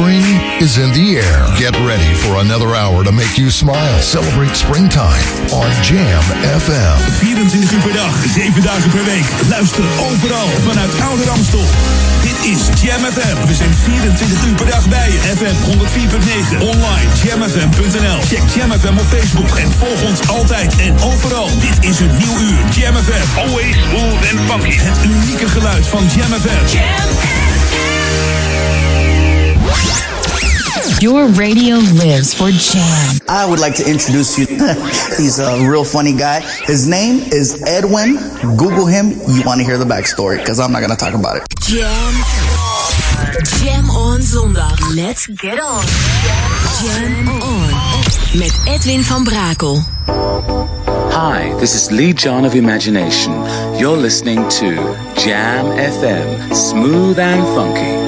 Spring is in the air. Get ready for another hour to make you smile. Celebrate springtime on Jam FM. 24 uur per dag, 7 dagen per week. Luister overal vanuit Oude Ramstel. Dit is Jam FM. We zijn 24 uur per dag bij je. FM 104.9. Online jamfm.nl. Check Jam FM op Facebook en volg ons altijd en overal. Dit is een nieuw uur. Jam FM. Always smooth and funky. Het unieke geluid van Jam FM. Your radio lives for Jam. I would like to introduce you. He's a real funny guy. His name is Edwin. Google him. You want to hear the backstory because I'm not going to talk about it. Jam. Jam on zondag. Let's get on. Jam on. Met Edwin van Brakel. Hi, this is Lee John of Imagination. You're listening to Jam FM, smooth and funky.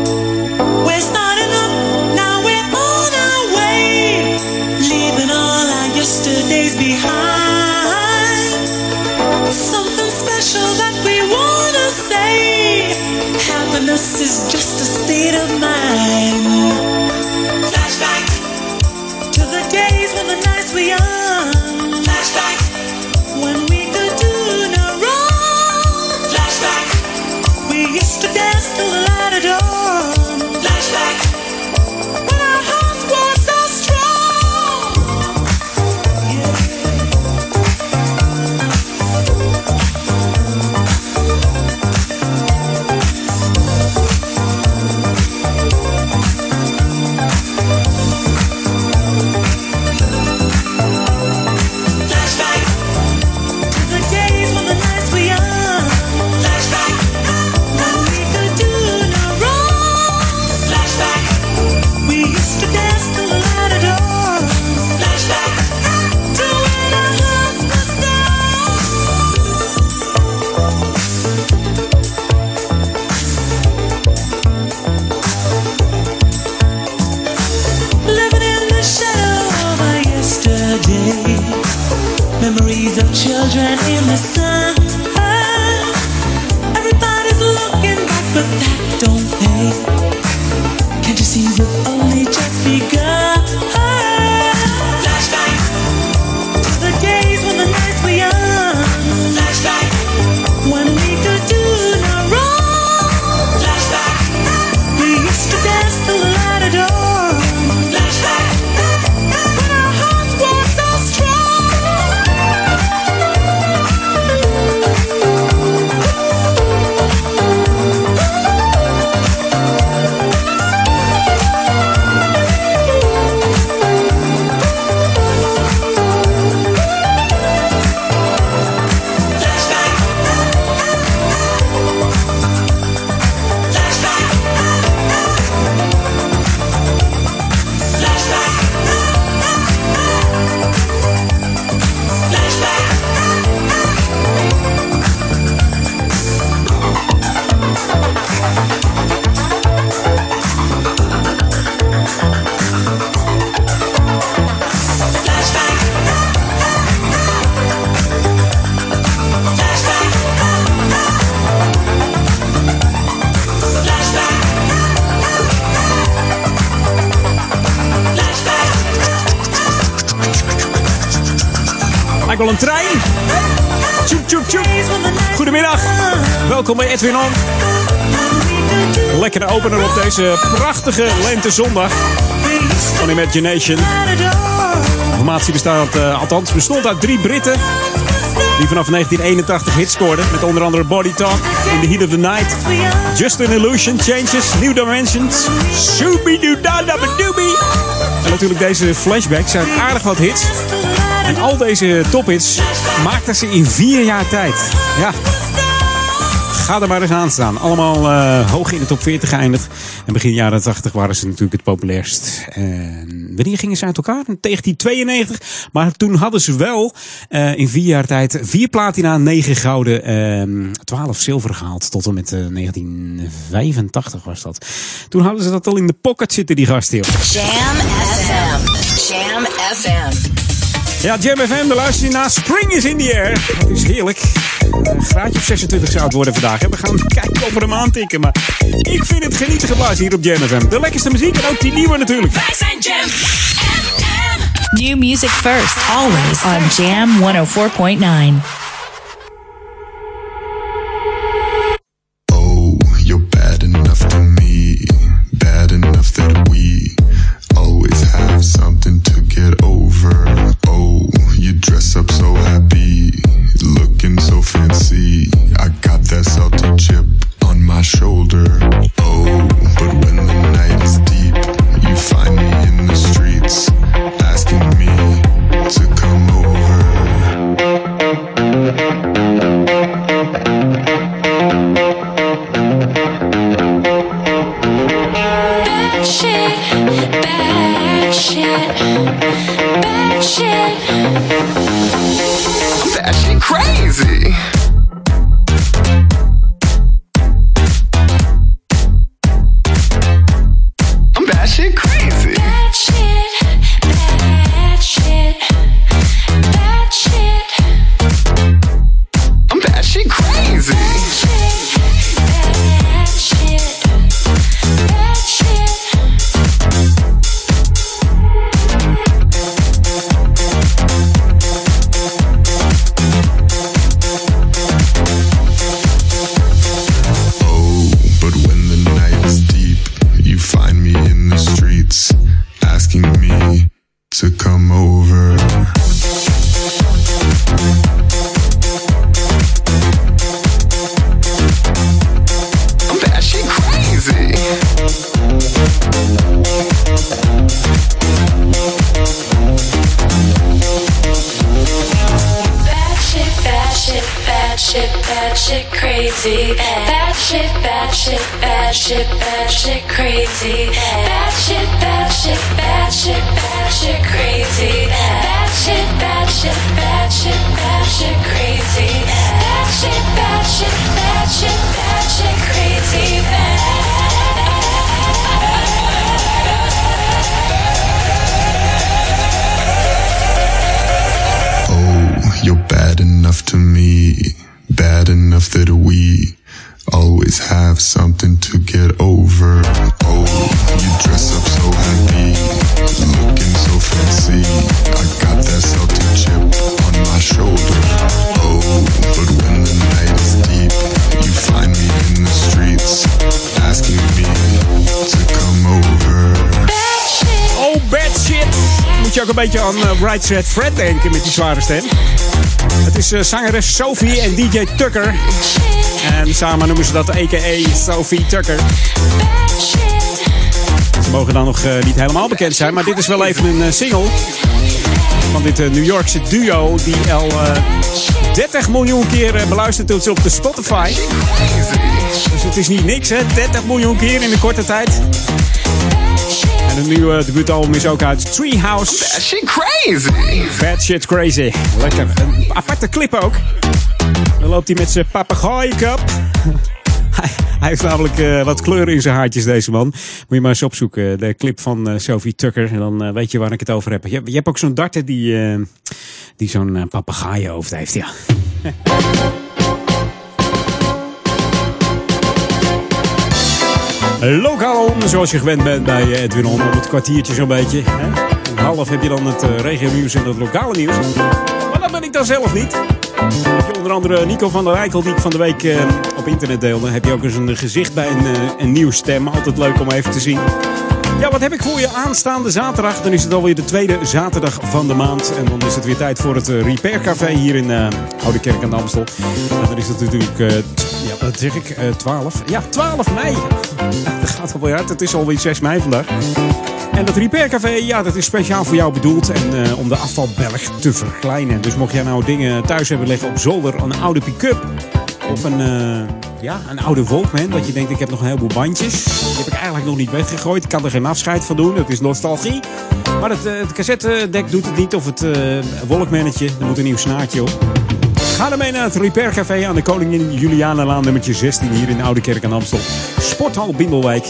Goedemiddag. Welkom bij Edwin On. Lekkere opener op deze prachtige lentezondag van Imagination. De formatie bestaat, eh, althans bestond uit drie Britten. Die vanaf 1981 hits scoorden. Met onder andere Body Talk, In the Heat of the Night. Just an Illusion, Changes, New Dimensions. Shooby doo da da. En natuurlijk deze flashbacks zijn aardig wat hits. En al deze tophits maakten ze in vier jaar tijd. Ja. Ga er maar eens aan staan. Allemaal eh, hoog in de top 40 geëindigd. En begin jaren 80 waren ze natuurlijk het populairst. En wanneer gingen ze uit elkaar? In 1992. Maar toen hadden ze wel eh, in vier jaar tijd vier platina, negen gouden, eh, 12 zilver gehaald. Tot en met eh, 1985 was dat. Toen hadden ze dat al in de pocket zitten, die gasten. joh. Jam FM. Jam FM. Ja, Jam FM, de luister je naar Spring is in the air. Het is heerlijk. Een graadje of 26 zou het worden vandaag. Hè. We gaan kijken of we hem aantikken. Maar ik vind het genieten geblazen hier op Jam FM. De lekkerste muziek en ook die nieuwe natuurlijk. Wij zijn Jam FM. New music first, always on Jam 104.9. dress up so happy, looking so fancy. I got that salty chip on my shoulder. Moet je ook een beetje aan uh, Right Said Fred denken met die zware stem. Het is eh, zangeres Sophie en DJ Tucker. En samen noemen ze dat a.k.a. Sophie Tucker. Ze mogen dan nog eh, niet helemaal bekend zijn, maar dit is wel even een eh, single. Van dit eh, New Yorkse duo die al eh, 30 miljoen keer eh, beluisterd is op de Spotify. Dus het is niet niks hè, 30 miljoen keer in een korte tijd. En een nieuwe debuutalbum is ook uit Treehouse. That shit crazy. Bad shit crazy. Lekker. Een aparte clip ook. Dan loopt hij met zijn papegaaienkap. Hij, heeft namelijk eh, wat kleur in zijn haartjes, deze man. Moet je maar eens opzoeken. De clip van eh, Sophie Tucker. En dan eh, weet je waar ik het over heb. Je, je hebt ook zo'n darter die, eh, die zo'n uh, papegaaienhoofd heeft, ja. Lokaal, zoals je gewend bent bij eh, Edwin On, om het kwartiertje zo'n beetje. Hè? Om half heb je dan het uh, regionieuws en het lokale nieuws. Maar dat ben ik dan zelf niet. Heb je onder andere Nico van der Rijkel, die ik van de week eh, op internet deelde. Heb je ook eens een gezicht bij een, eh, een nieuw stem. Altijd leuk om even te zien. Ja, wat heb ik voor je aanstaande zaterdag? Dan is het alweer de tweede zaterdag van de maand. En dan is het weer tijd voor het eh, Repair Café hier in eh, Oude Kerk aan de Amstel. En dan is het natuurlijk, eh, ja, wat zeg ik, eh 12? Ja, 12 mei. Dat gaat alweer hard. Het is alweer 6 mei vandaag. En dat Repair Café, ja, dat is speciaal voor jou bedoeld. En om de afvalberg te verkleinen. Dus mocht jij nou dingen thuis hebben liggen op zolder, een oude pick-up. Of een, eh, ja, een oude Walkman. Dat je denkt, ik heb nog een heleboel bandjes. Die heb ik eigenlijk nog niet weggegooid. Ik kan er geen afscheid van doen. Het is nostalgie. Maar het, eh, het cassettedek doet het niet. Of het eh Walkmannetje. Er moet een nieuw snaartje op. Ga ermee naar het Repair Café aan de Koningin Julianalaan nummertje 16 hier in Oude Kerk aan Amstel. Sporthal Bindelwijk.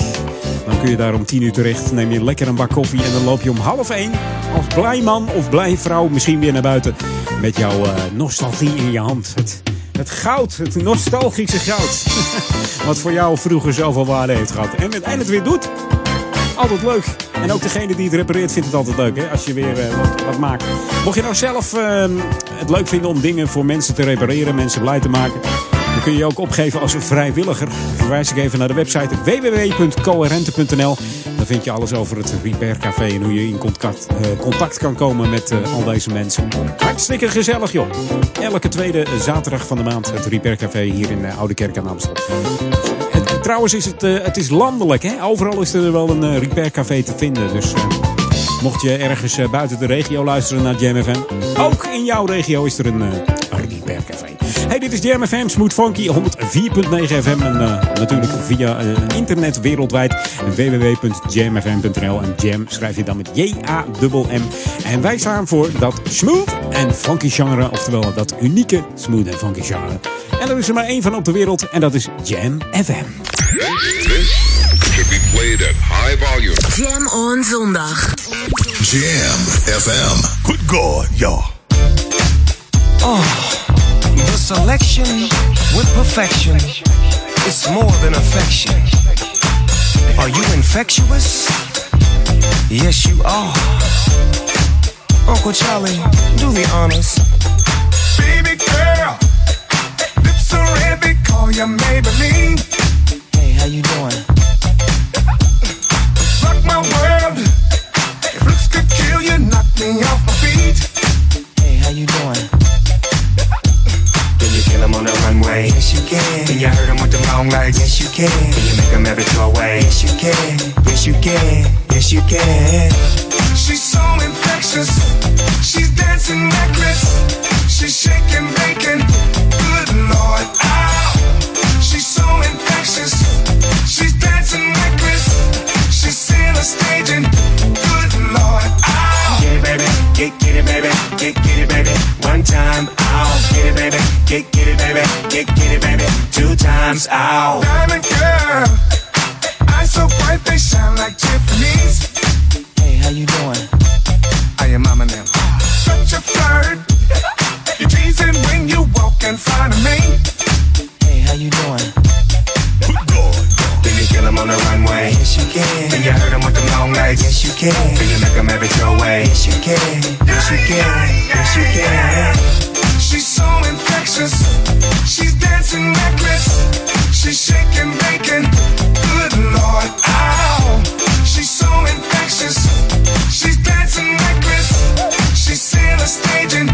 Dan kun je daar om 10 uur terecht. Neem je lekker een bak koffie en dan loop je om half 1 als blij man of blij vrouw misschien weer naar buiten. Met jouw nostalgie in je hand. Het, het goud, het nostalgische goud. Wat voor jou vroeger zoveel waarde heeft gehad. En, het- weer doet. Altijd leuk. En ook degene die het repareert vindt het altijd leuk hè? als je weer eh, wat, wat maakt. Mocht je nou zelf eh, het leuk vinden om dingen voor mensen te repareren, mensen blij te maken. Dan kun je je ook opgeven als een vrijwilliger. Verwijs ik even naar de website www.coherente.nl. Daar vind je alles over het Repair Café en hoe je in contact, eh, contact kan komen met eh, al deze mensen. Hartstikke gezellig joh. Elke tweede zaterdag van de maand het Repair Café hier in eh, Oude Kerk aan Amstel. Het- trouwens is het, eh, het is landelijk. Hè? Overal is er wel een eh, Repair Café te vinden. Dus eh, mocht je ergens eh, buiten de regio luisteren naar Jam FM. Ook in jouw regio is er een, eh, Repair Café. Hey, dit is Jam FM, Smooth Funky, 104.9 FM. En eh, natuurlijk via eh, internet wereldwijd. www.jamfm.nl. En Jam schrijf je dan met J-A-M-M. En wij staan voor dat smooth en funky genre. Oftewel dat unieke smooth en funky genre. En er is er maar één van op de wereld. En dat is Jam FM. This should be played at high volume. Jam on zondag. Jam FM. Good God, y'all. Oh, the selection with perfection. It's more than affection. Are you infectious? Yes, you are. Uncle Charlie, do the honors. Baby girl, lips are red, they call you Maybelline. Hey, how you doing? Kill him runway? Yes, you can. Can you hurt him with the long legs? Yes, you can. Can you make him every throw away? Yes, you can. Yes, you can. Yes, you can. She's so infectious. She's dancing reckless. She's shaking, bacon. Good Lord, ow. She's so infectious. She's dancing reckless. She's seeing a staging. Good Lord, ow. Get it, baby. Get, get it, baby. Get, get it, baby. One time, ow. Get it, baby. Get, get it, baby. Get, get it, baby. Two times, out. Diamond girl. Eyes so bright they shine like Tiffany's. Hey, how you doing? I am mama now. Such a flirt. You're teasing when you walk in front of me. Hey, how you doing? Can you kill him on the runway? Yes, you can. Can you hurt him with the long legs? Yes, you can. Can you make him every throw away? Yes, you can. Yes, you can. Yes, you can. She's so infectious. She's dancing reckless. She's shaking, bacon. Good Lord, ow. She's so infectious. She's dancing reckless. She's a staging.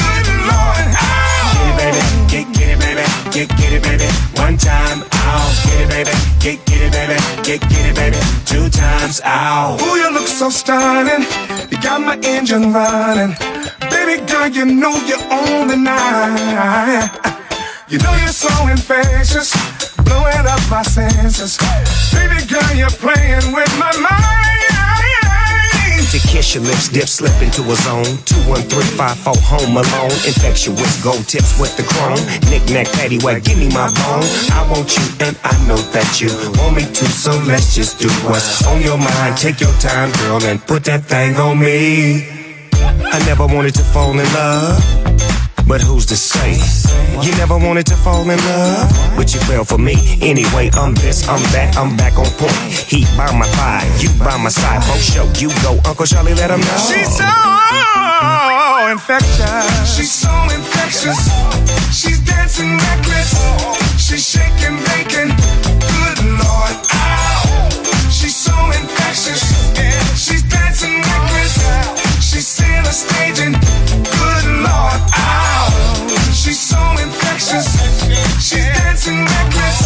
Good Lord, ow. Get it, baby. Get, get it, baby. Get, get it, baby. One time, Get it, baby. Get, get it, baby. Get, get it, baby. Two times, ow. Ooh, you look so stunning. You got my engine running. Baby girl, you know you own the night. You know you're so infectious, blowing up my senses. Baby girl, you're playing with my mind. To kiss your lips, dip, slip into a zone. 21354 home alone. Infectious gold tips with the chrome. Knick knack, patty whack, give me my bone. I want you and I know that you want me too, so let's just do what's on your mind. Take your time, girl, and put that thing on me. I never wanted to fall in love. But who's to say? You never wanted to fall in love, but you fell for me. Anyway, I'm this, I'm that, I'm back on point. Heat by my thigh, you by my side. Both show you go, Uncle Charlie, let him know. She's so infectious. She's so infectious. She's dancing reckless. She's shaking, bacon. Good Lord, ow. She's so infectious. She's dancing reckless. She's seeing a staging. Lord, ow. She's so infectious. She's dancing reckless.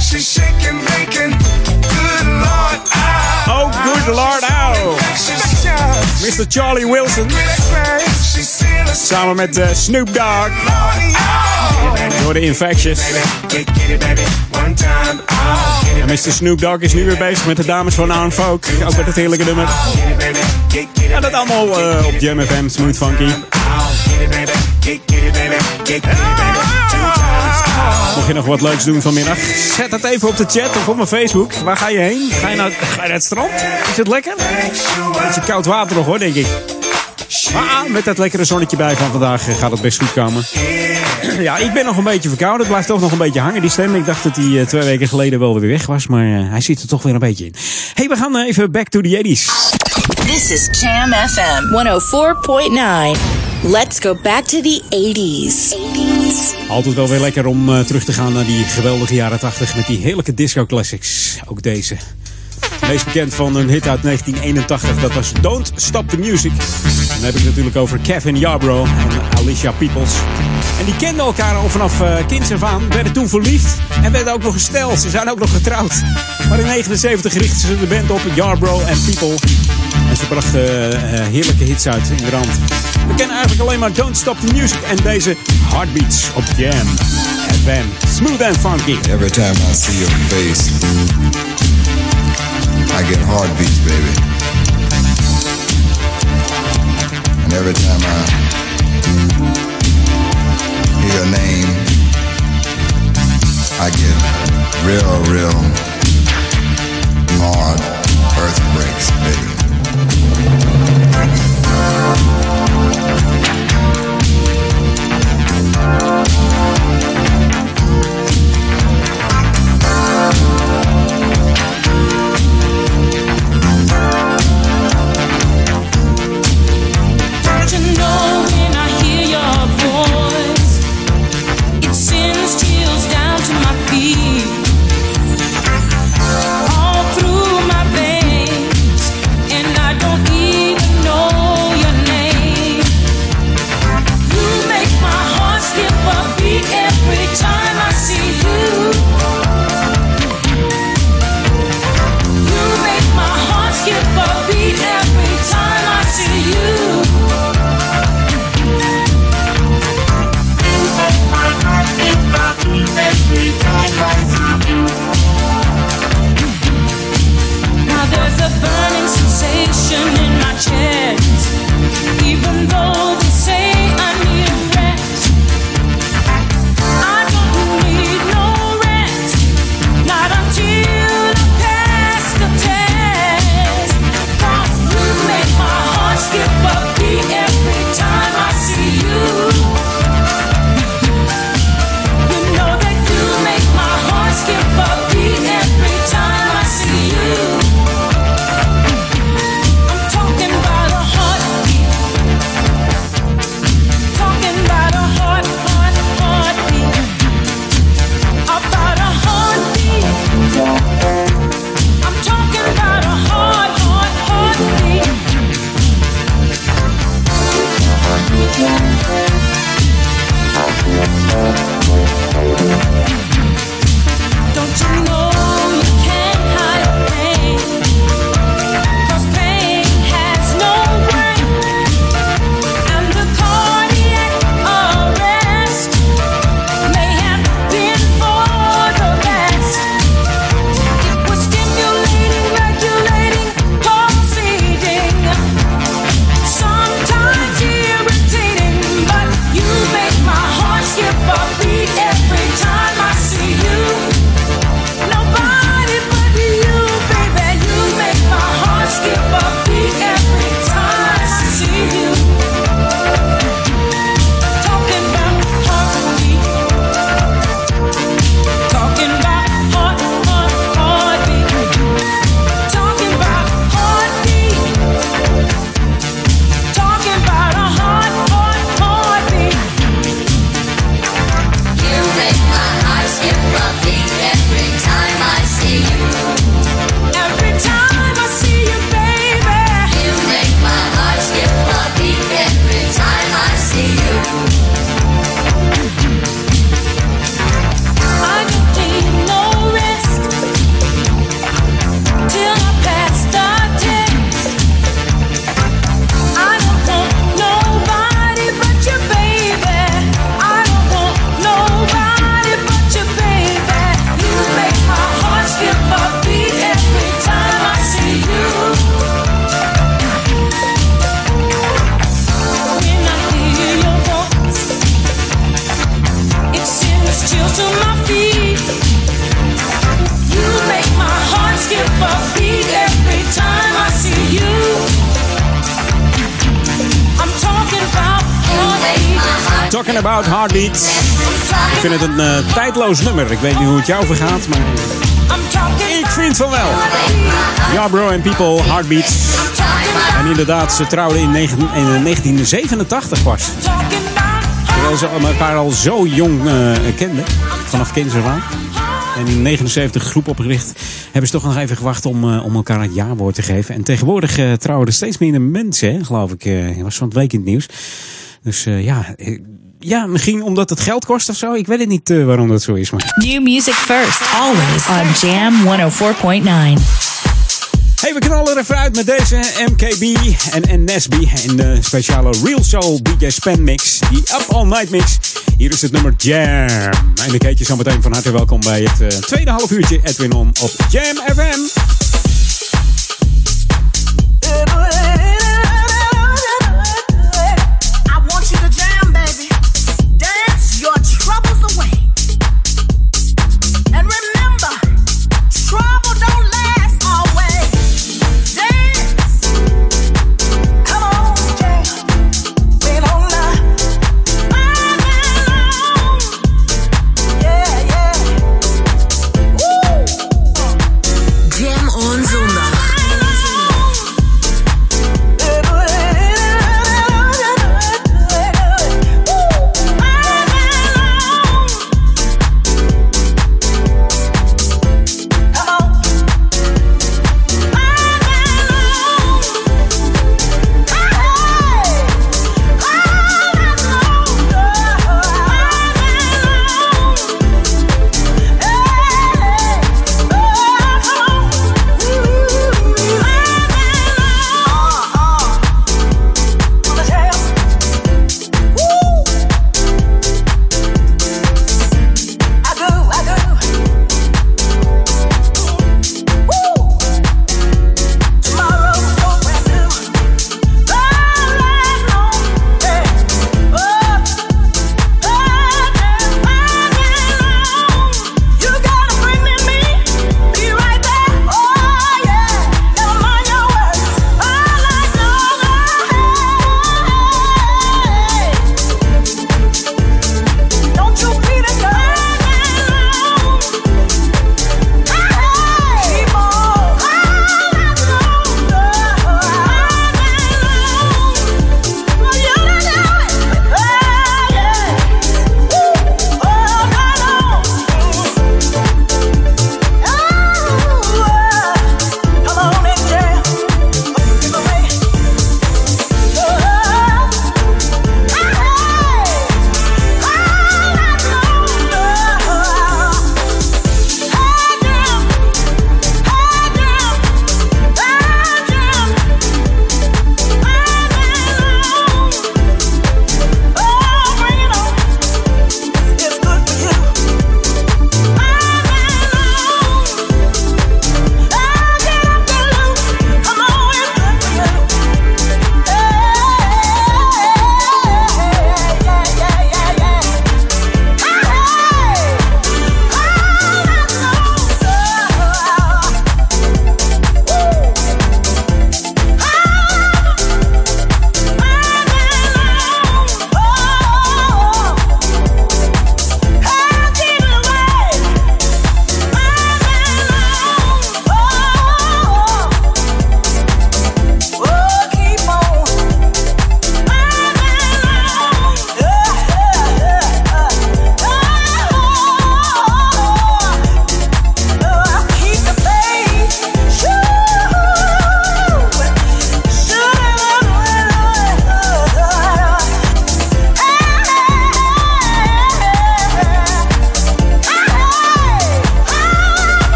She's shaking, bacon. Good Lord, ow. Oh, good Lord, ow. Mr. Charlie Wilson. Samen met eh, Snoop Dogg. Door de Infectious. En Mr. Snoop Dogg is nu weer bezig met de dames van Arm Folk. Ook met het heerlijke nummer. En dat allemaal eh, op Jam Smooth Funky. Mocht je nog wat leuks doen vanmiddag, zet het even op de chat of op mijn Facebook. Waar ga je heen? Ga je naar, ga je naar het strand? Is het lekker? Is koud water nog hoor, denk ik. Maar met dat lekkere zonnetje bij van vandaag eh, gaat het best goed komen. Ja, ik ben nog een beetje verkouden. Het blijft toch nog een beetje hangen, die stem. Ik dacht dat hij eh, twee weken geleden wel weer weg was, maar eh, hij zit er toch weer een beetje in. hey, we gaan even back to the 80s. This is Jam FM 104.9. Let's go back to the 80s. 80s. Altijd wel weer lekker om terug te gaan naar die geweldige jaren 80 met die heerlijke disco classics. Ook deze. Meest bekend van een hit uit 1981, dat was Don't Stop the Music. Dan heb ik het natuurlijk over Kevin Yarbrough en Alicia Peoples. En die kenden elkaar al vanaf uh, kinds af aan, werden toen verliefd en werden ook nog gesteld. Ze zijn ook nog getrouwd. Maar in 1979 richtten ze de band op, Yarbrough en People. En ze brachten uh, heerlijke hits uit in de rand. We kennen eigenlijk alleen maar Don't Stop the Music en deze Heartbeats op Jam FM. Smooth and funky. Every time I see your face, I get heartbeats, baby. And every time I hear your name, I get real, real hard earthquakes, baby. About Heartbeat. Ik vind het een uh, tijdloos nummer. Ik weet niet hoe het jou vergaat, maar ik vind van wel. Ja, bro en people, Heartbeat. En inderdaad, ze trouwden in, 19, in 1987 pas. Terwijl ze elkaar al zo jong uh, kenden. Vanaf kinds. En in 79 groep opgericht hebben ze toch nog even gewacht om, om elkaar het jaarwoord te geven. En tegenwoordig trouwen er steeds minder mensen, hè, geloof ik. Uh, was van het week in het nieuws. Dus ja, ja, misschien omdat het geld kost of zo. Ik weet het niet waarom dat zo is. Maar... New music first, always on Jam 104.9. Hey, we knallen er even uit met deze MKB en, en Nesby. In de speciale Real Soul DJ Span mix. Die Up All Night mix. Hier is het nummer Jam. En ik heet je zo meteen van harte welkom bij het uh, tweede half uurtje Edwin On op Jam FM.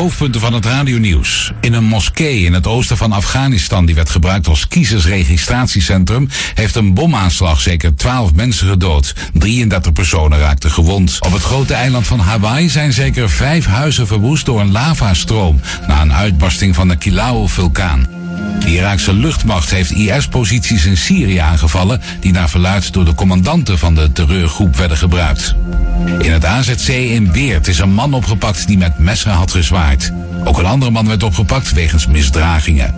Hoofdpunten van het radionieuws. In een moskee in het oosten van Afghanistan, die werd gebruikt als kiezersregistratiecentrum, heeft een bomaanslag zeker 12 mensen gedood. 33 personen raakten gewond. Op het grote eiland van Hawaii zijn zeker vijf huizen verwoest door een lavastroom na een uitbarsting van de Kilauea-vulkaan. De Iraakse luchtmacht heeft IS-posities in Syrië aangevallen, die naar verluidt door de commandanten van de terreurgroep werden gebruikt. In het AZC in Weert is een man opgepakt die met messen had gezwaaid. Ook een andere man werd opgepakt wegens misdragingen.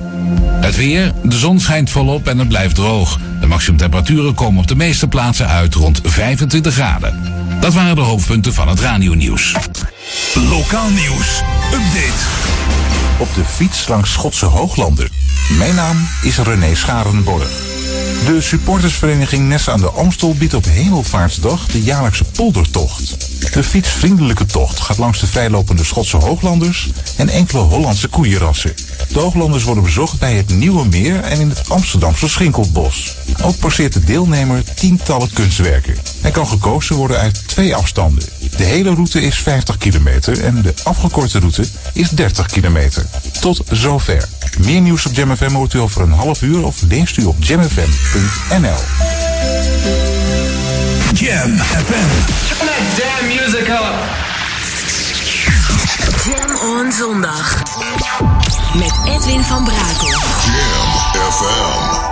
Het weer, de zon schijnt volop en het blijft droog. De maximumtemperaturen komen op de meeste plaatsen uit rond 25 graden. Dat waren de hoofdpunten van het radionieuws. Lokaal nieuws. Update. Op de fiets langs Schotse Hooglanden. Mijn naam is René Scharenborg. De supportersvereniging Nessa aan de Amstel biedt op Hemelvaartsdag de jaarlijkse poldertocht. De fietsvriendelijke tocht gaat langs de vrijlopende Schotse hooglanders en enkele Hollandse koeienrassen. De hooglanders worden bezocht bij het Nieuwe Meer en in het Amsterdamse Schinkelbos. Ook passeert de deelnemer tientallen kunstwerken. Hij kan gekozen worden uit twee afstanden. De hele route is 50 kilometer en de afgekorte route is 30 kilometer. Tot zover. Meer nieuws op Jam FM hoort u over een half uur of leest u op jamfm.nl. Jam FM. Turn that damn music up. Jam on zondag. Met Edwin van Brakel. Jam FM.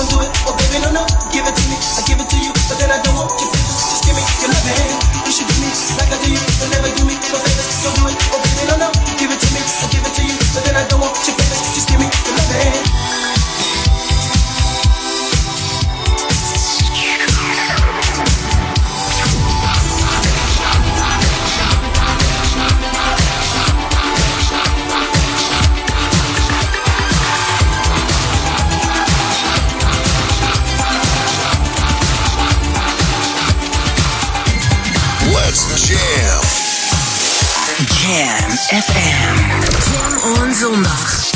Don't do it, oh baby, no, no. Give it to me, I give it to you, but then I don't want your favors. Just give me your love hand. You should do me like I do you, but never do me no favors. Don't do it, oh baby, no, no. Give it to me, I give it to you, but then I don't want your favors. Just give me your love Jam FM. Jam on zondag.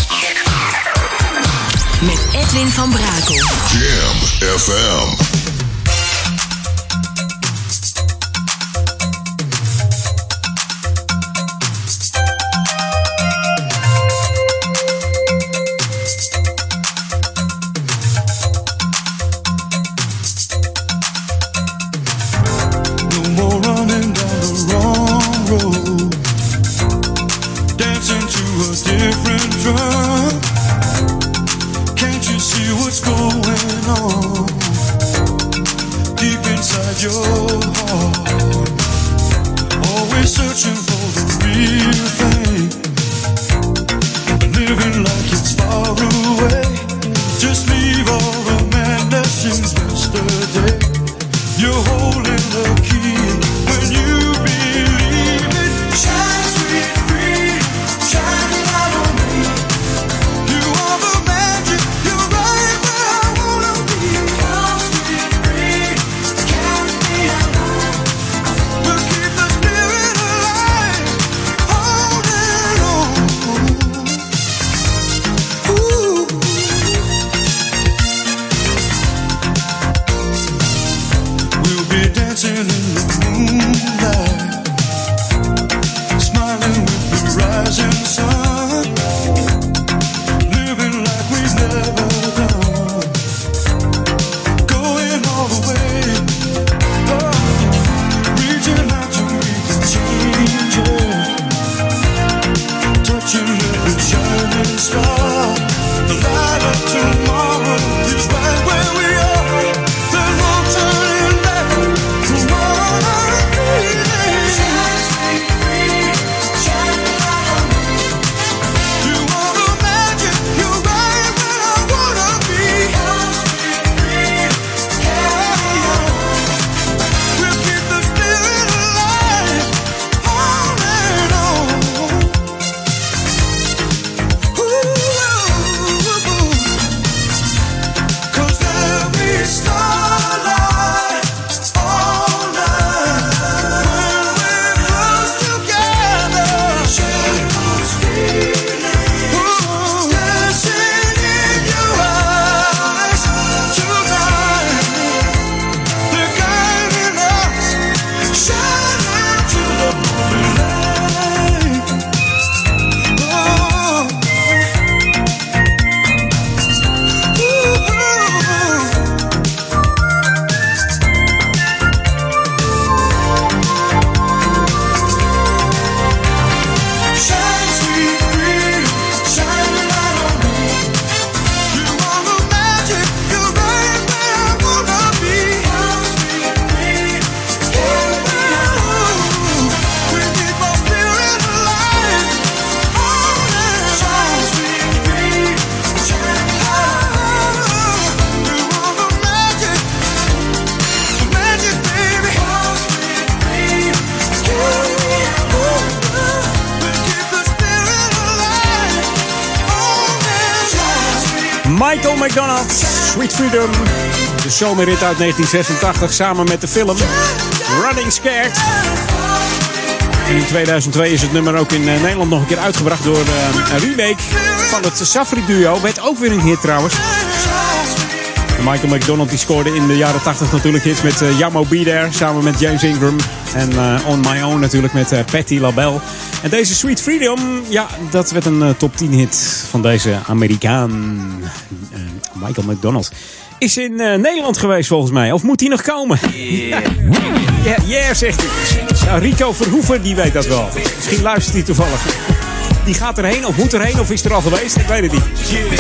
Met Edwin van Brakel. Jam FM. Zomerrit uit 1986 samen met de film Running Scared. In 2002 is het nummer ook in eh, Nederland nog een keer uitgebracht door eh, een remake van het Safri duo. Werd ook weer een hit trouwens. Michael McDonald die scoorde in de jaren 80 natuurlijk hits met uh, Yamo Be There samen met James Ingram. En On My Own natuurlijk met uh, Patti LaBelle. En deze Sweet Freedom, ja, dat werd een top 10 hit van deze Amerikaan. Michael McDonald. Is in Nederland geweest volgens mij. Of moet hij nog komen? Yeah, yeah, yeah zegt hij. Nou, Rico Verhoeven die weet dat wel. Misschien luistert hij toevallig. Die gaat erheen of moet erheen of is er al geweest? Ik weet het niet.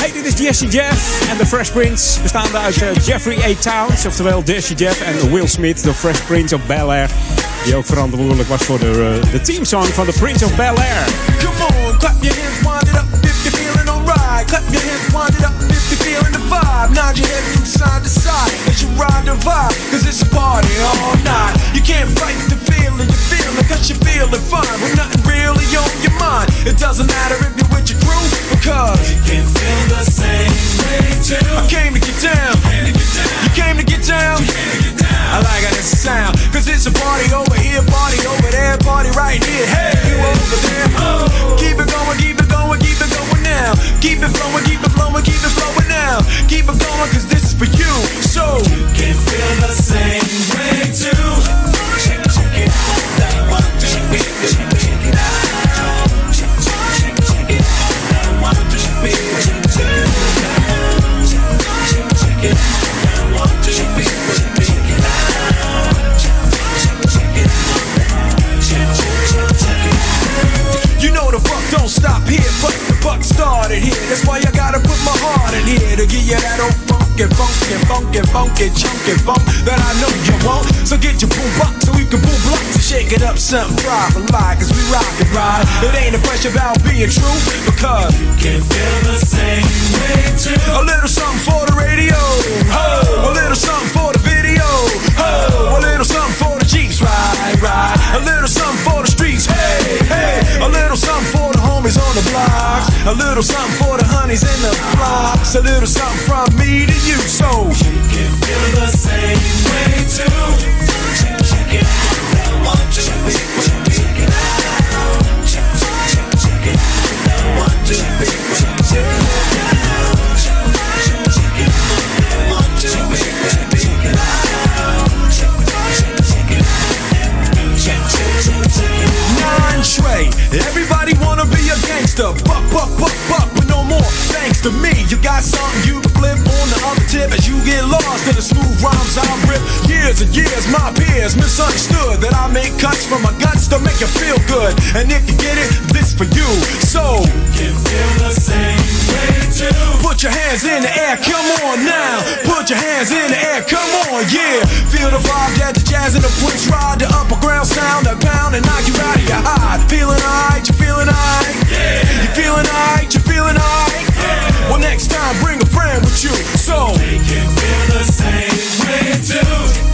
Hey, dit is Jesse Jeff en The Fresh Prince. Bestaande uit uh, Jeffrey A. Towns, oftewel Jesse Jeff en Will Smith, The Fresh Prince of Bel Air. Die ook verantwoordelijk was voor de, uh, de teamsong van The Prince of Bel Air. Come on, clap your hands, wind it up if you're feeling alright. Clap your hands, wind it up feeling the vibe. Nod your head from side to side as you ride the vibe. Cause it's a party all night. You can't fight the feeling, you feel it cause you're feeling fine. With nothing really on your mind. It doesn't matter if you're with your crew, because you can feel the same way too. I came to get down. You came to get down. I like how this sound. Cause it's a party over here, party over there, party right here. Hey, you over there. Oh. Keep it going, keep it now. Keep it flowing, keep it flowing, keep it flowing now. Keep it going, cause this is for you. So you can feel the same way too. Check, check it out. Check it here to give you that old funky, funky, funky, funky, chunky funk that I know you want. So get your boom box so we can boom blocks and shake it up something proper like, cause we rock and ride. It ain't a question about being true, because you can feel the same way too. A little something for the radio, ho, a little something for the video, ho, a little something for the Jeeps, ride, ride. A little something for the streets, hey, hey, a little something for homies on the blocks, a little something for the honeys in the flocks, a little something from me to you, so you can feel the same way too. Check, it out. Two, three, check it out. Check, check, check it out. Two, three, check it out. Check, check check it out. Check, check, check it out. Check, check, check it out. Gangster. Buck, buck, buck, buck, more. Thanks to me, you got something you can flip on the other tip as you get lost in the smooth rhymes I rip. Years and years, my peers misunderstood that I make cuts from my guts to make you feel good. And if you get it, this for you. So you can feel the same way too. Put your hands in the air, come on now. Put your hands in the air, come on, yeah. Feel the vibe that the jazz and the Prince ride, the upper ground sound that pound and knock you out of your high. Feeling alright, you feeling alright. Yeah. You feeling alright, you feeling alright. Well, next time bring a friend with you, so we can feel the same way too.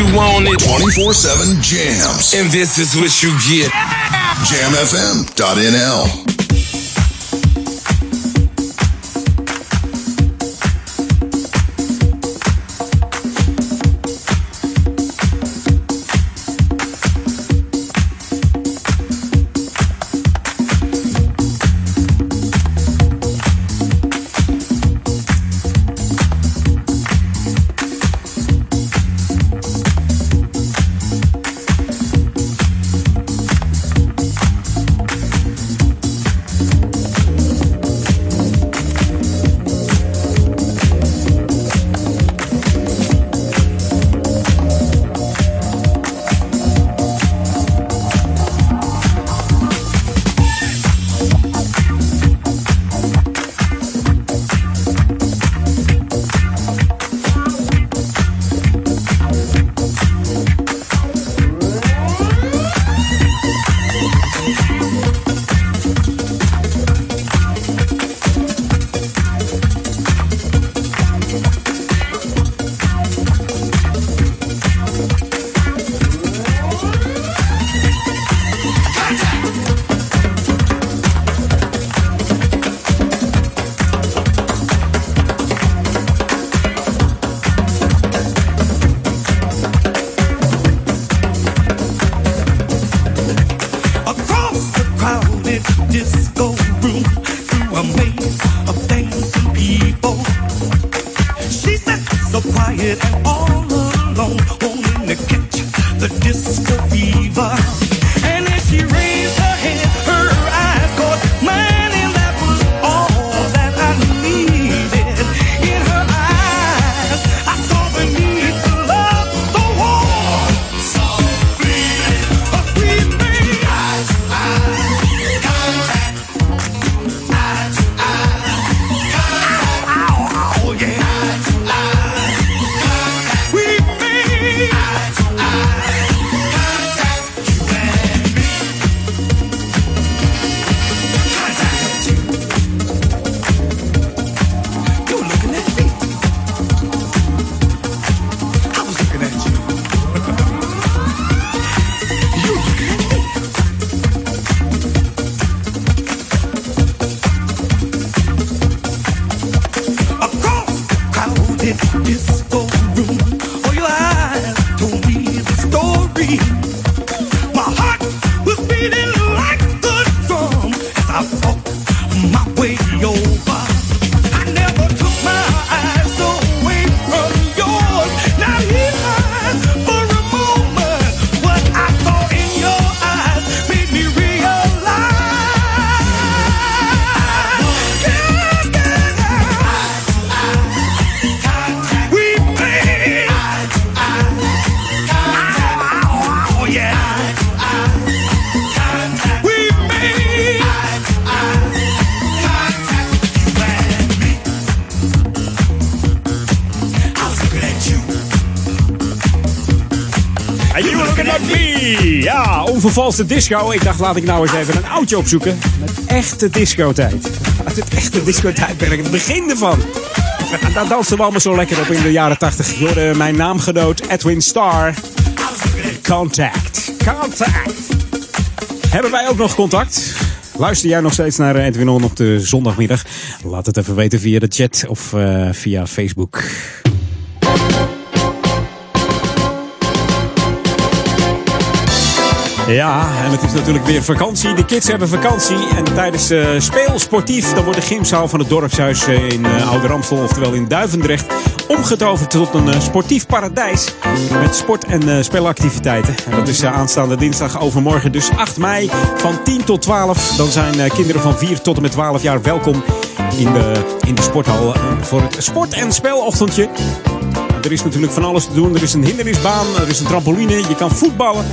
You wanted. 24 7 jams. And this is what you get. JamFM.nl. onvervalste disco. Ik dacht, laat ik nou eens even een oudje opzoeken. Met echte discotijd. Uit het echte discotijdperk. Het begin ervan. Daar dansten we allemaal zo lekker op in de jaren 80. Door eh, mijn naamgenoot Edwin Starr. Contact. Contact. Hebben wij ook nog contact? Luister jij nog steeds naar Edwin On op de zondagmiddag? Laat het even weten via de chat of eh, via Facebook. Ja, en het is natuurlijk weer vakantie. De kids hebben vakantie. En tijdens eh speel sportief, dan wordt de gymzaal van het dorpshuis eh, in eh, Oude Ramstel, oftewel in Duivendrecht, omgetoverd tot een sportief paradijs. Met sport- en speelactiviteiten. En dat is aanstaande dinsdag overmorgen, dus 8 mei van 10 tot 12. Dan zijn kinderen van 4 tot en met 12 jaar welkom in de, in de sporthal voor het sport- en speelochtendje. Er is natuurlijk van alles te doen. Er is een hindernisbaan, er is een trampoline, je kan voetballen.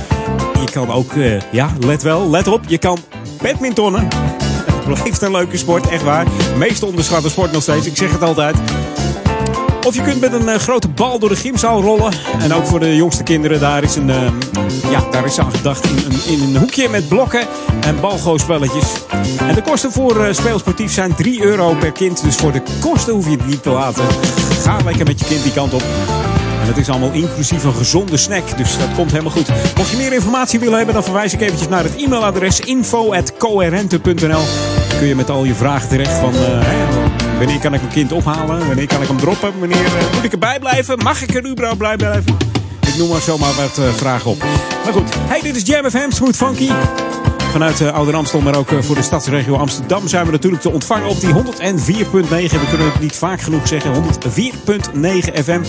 Je kan ook, eh, ja, let wel, let op, je kan badmintonnen. Het blijft een leuke sport, echt waar. Meest onderschatte sport nog steeds, ik zeg het altijd. Of je kunt met een eh, grote bal door de gymzaal rollen. En ook voor de jongste kinderen, daar is, een, eh, ja, daar is aan gedacht in een, in een hoekje met blokken en balgoospelletjes. En de kosten voor speelsportief zijn 3 euro per kind. Dus voor de kosten hoef je het niet te laten. Ga lekker met je kind die kant op. En het is allemaal inclusief een gezonde snack, dus dat komt helemaal goed. Mocht je meer informatie willen hebben, dan verwijs ik eventjes naar het e-mailadres info.coherente.nl. Kun je met al je vragen terecht van... eh, Wanneer kan ik mijn kind ophalen? Wanneer kan ik hem droppen? Wanneer eh, moet ik erbij blijven? Mag ik er überhaupt bij blijven? Noem maar zomaar wat eh, vragen op. Maar goed, hey, dit is Jam FM, Smooth Funky. Vanuit uh, Ouder Amstel, maar ook eh, voor de stadsregio Amsterdam zijn we natuurlijk te ontvangen op die 104.9. We kunnen het niet vaak genoeg zeggen. 104.9 FM.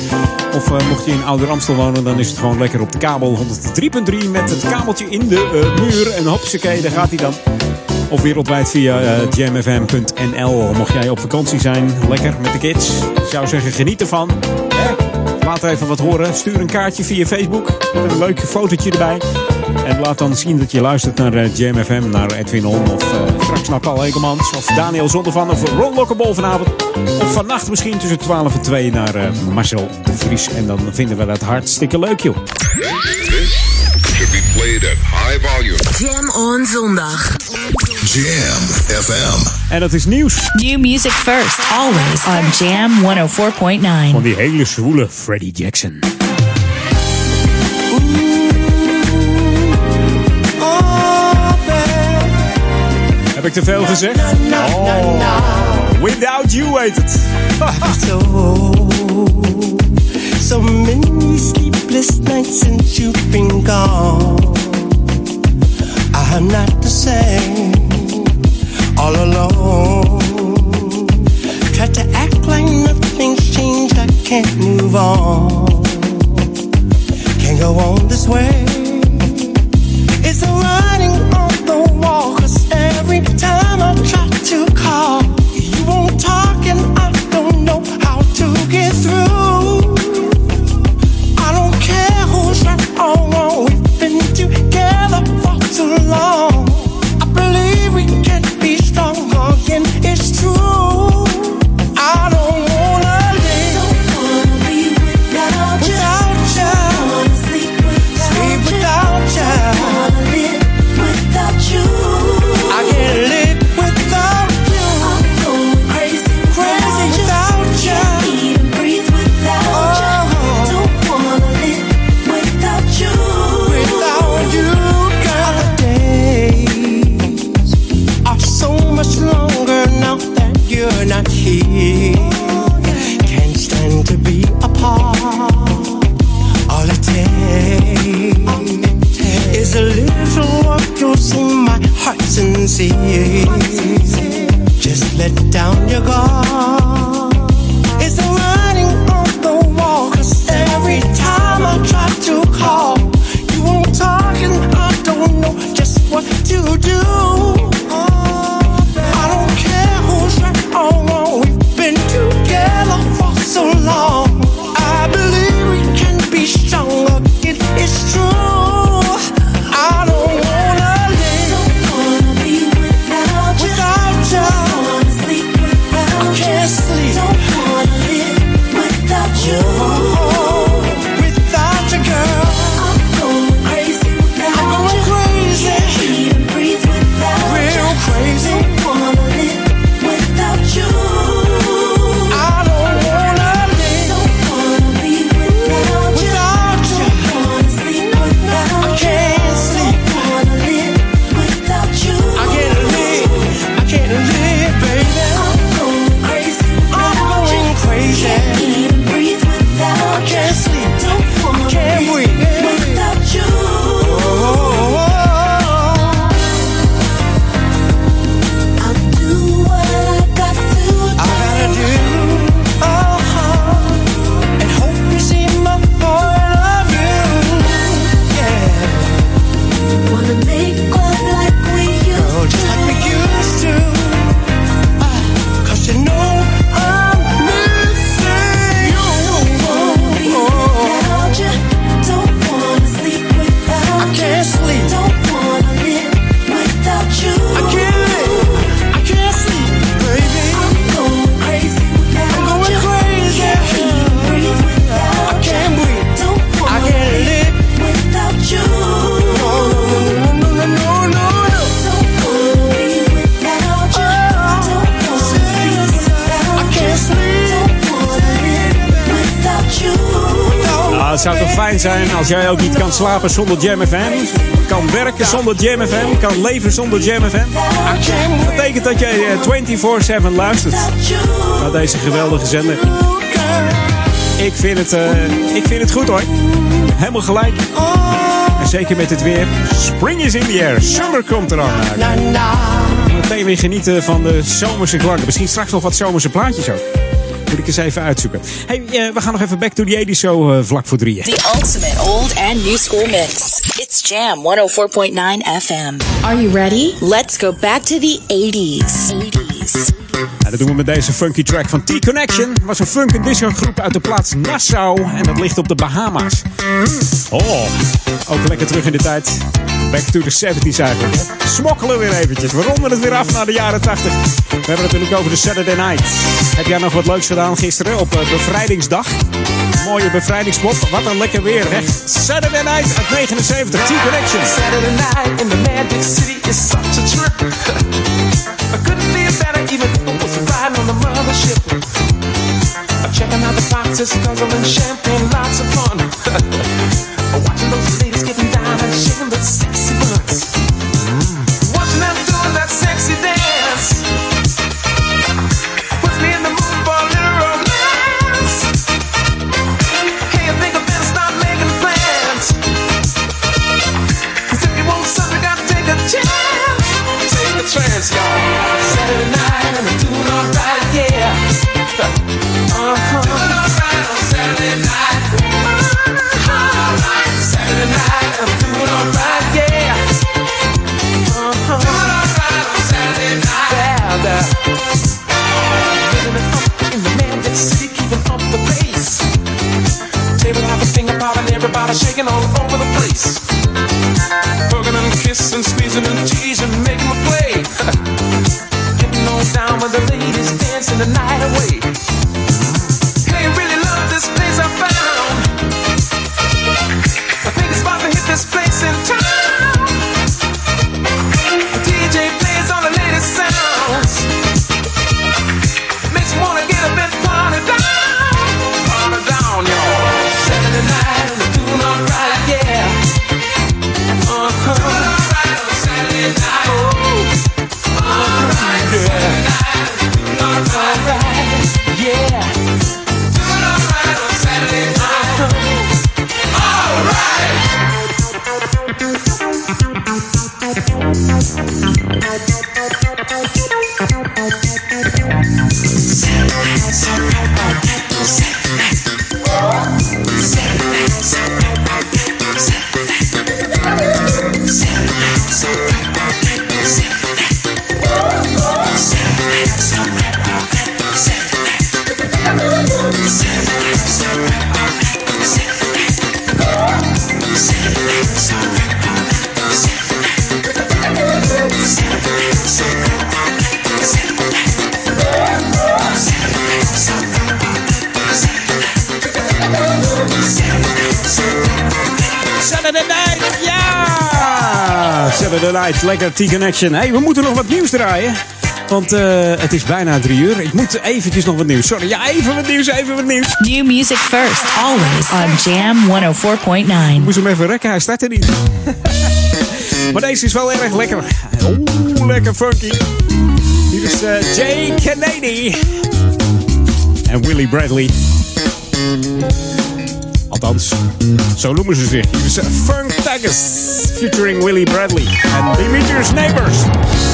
Of eh, mocht je in Ouder Amstel wonen, dan is het gewoon lekker op de kabel 103.3 met het kabeltje in de eh, muur. En hopsakee, daar gaat hij dan. Of wereldwijd via eh, jamfm.nl. Mocht jij op vakantie zijn, lekker met de kids. Ik zou zeggen, geniet ervan. Laat even wat horen. Stuur een kaartje via Facebook. Met een leuk fotootje erbij. En laat dan zien dat je luistert naar uh, Jam FM, naar Edwin On. Of eh, straks naar Paul Ekelmans. Of Daniel Zondervan. Of Ron Lokkebol vanavond. Of vannacht misschien tussen 12 en 2 naar eh, Marcel de Vries. En dan vinden we dat hartstikke leuk, joh. Should be played at high volume. Jam on zondag. Jam FM. En dat is nieuws. New music first, always on Jam 104.9. Van die hele zwoele Freddie Jackson. Heb ik te veel gezegd? Oh, without you heet het. so, so many sleepless nights since you've been gone. I'm not the same, all alone. Try to act like nothing's changed, I can't move on. Can't go on this way. It's a writing on the wall, cause every time I try to call, you won't talk, and I don't know how to get through. I don't care who's right or wrong, we've been together for too long. Writing on the wall. 'Cause every time I try to call, you won't talk and I don't know just what to do. Slapen zonder Jam FM. Kan werken zonder Jam FM. Kan leven zonder Jam FM. Dat betekent dat jij eh, 24-7 luistert naar deze geweldige zender. Ik vind, het, eh, ik vind het goed hoor. Helemaal gelijk. En zeker met het weer. Spring is in the air. Summer komt eraan. Meteen weer genieten van de zomerse klanken. Misschien straks nog wat zomerse plaatjes ook. Moet ik eens even uitzoeken. Hey, eh, we gaan nog even back to the 80s zo eh, vlak voor drieën. The ultimate old and new school mix. It's Jam 104.9 FM. Are you ready? Let's go back to the 80s. 80s. Ja, dat doen we met deze funky track van T-Connection. was een funk en disco groep uit de plaats Nassau. En dat ligt op de Bahama's. Oh, ook lekker terug in de tijd. Back to the 70s eigenlijk. Smokkelen weer eventjes. We ronden het weer af naar de jaren 80. We hebben het natuurlijk over de Saturday Night. Heb jij nog wat leuks gedaan gisteren op eh, bevrijdingsdag? Mooie bevrijdingspop. Wat een lekker weer. Echt Saturday Night uit 79. T-Connection. Saturday night in the Magic City is such a trip. I couldn't feel better even if it was riding on the mothership. I'm checking out the boxes, guzzling champagne, lots of fun. T-Connection. hey, we moeten nog wat nieuws draaien. Want uh, het is bijna drie uur. Ik moet eventjes nog wat nieuws. Sorry, ja, even wat nieuws, even wat nieuws. New music first, always on Jam 104.9. Moest hem even rekken, hij startte niet. maar deze is wel erg lekker. Oeh, lekker funky. Hier is uh, Jay Kennedy. En Willie Bradley. Althans, zo noemen ze zich. Hier is uh, Funk Taggers. Featuring Willie Bradley. En Demetrius Neighbors.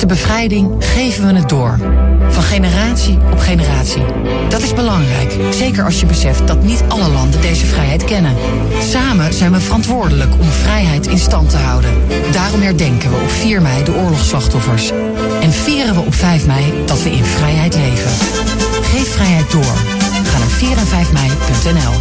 De bevrijding geven we het door. Van generatie op generatie. Dat is belangrijk, zeker als je beseft dat niet alle landen deze vrijheid kennen. Samen zijn we verantwoordelijk om vrijheid in stand te houden. Daarom herdenken we op 4 mei de oorlogsslachtoffers. En vieren we op 5 mei dat we in vrijheid leven. Geef vrijheid door. Ga naar 4 en 5 mei.nl.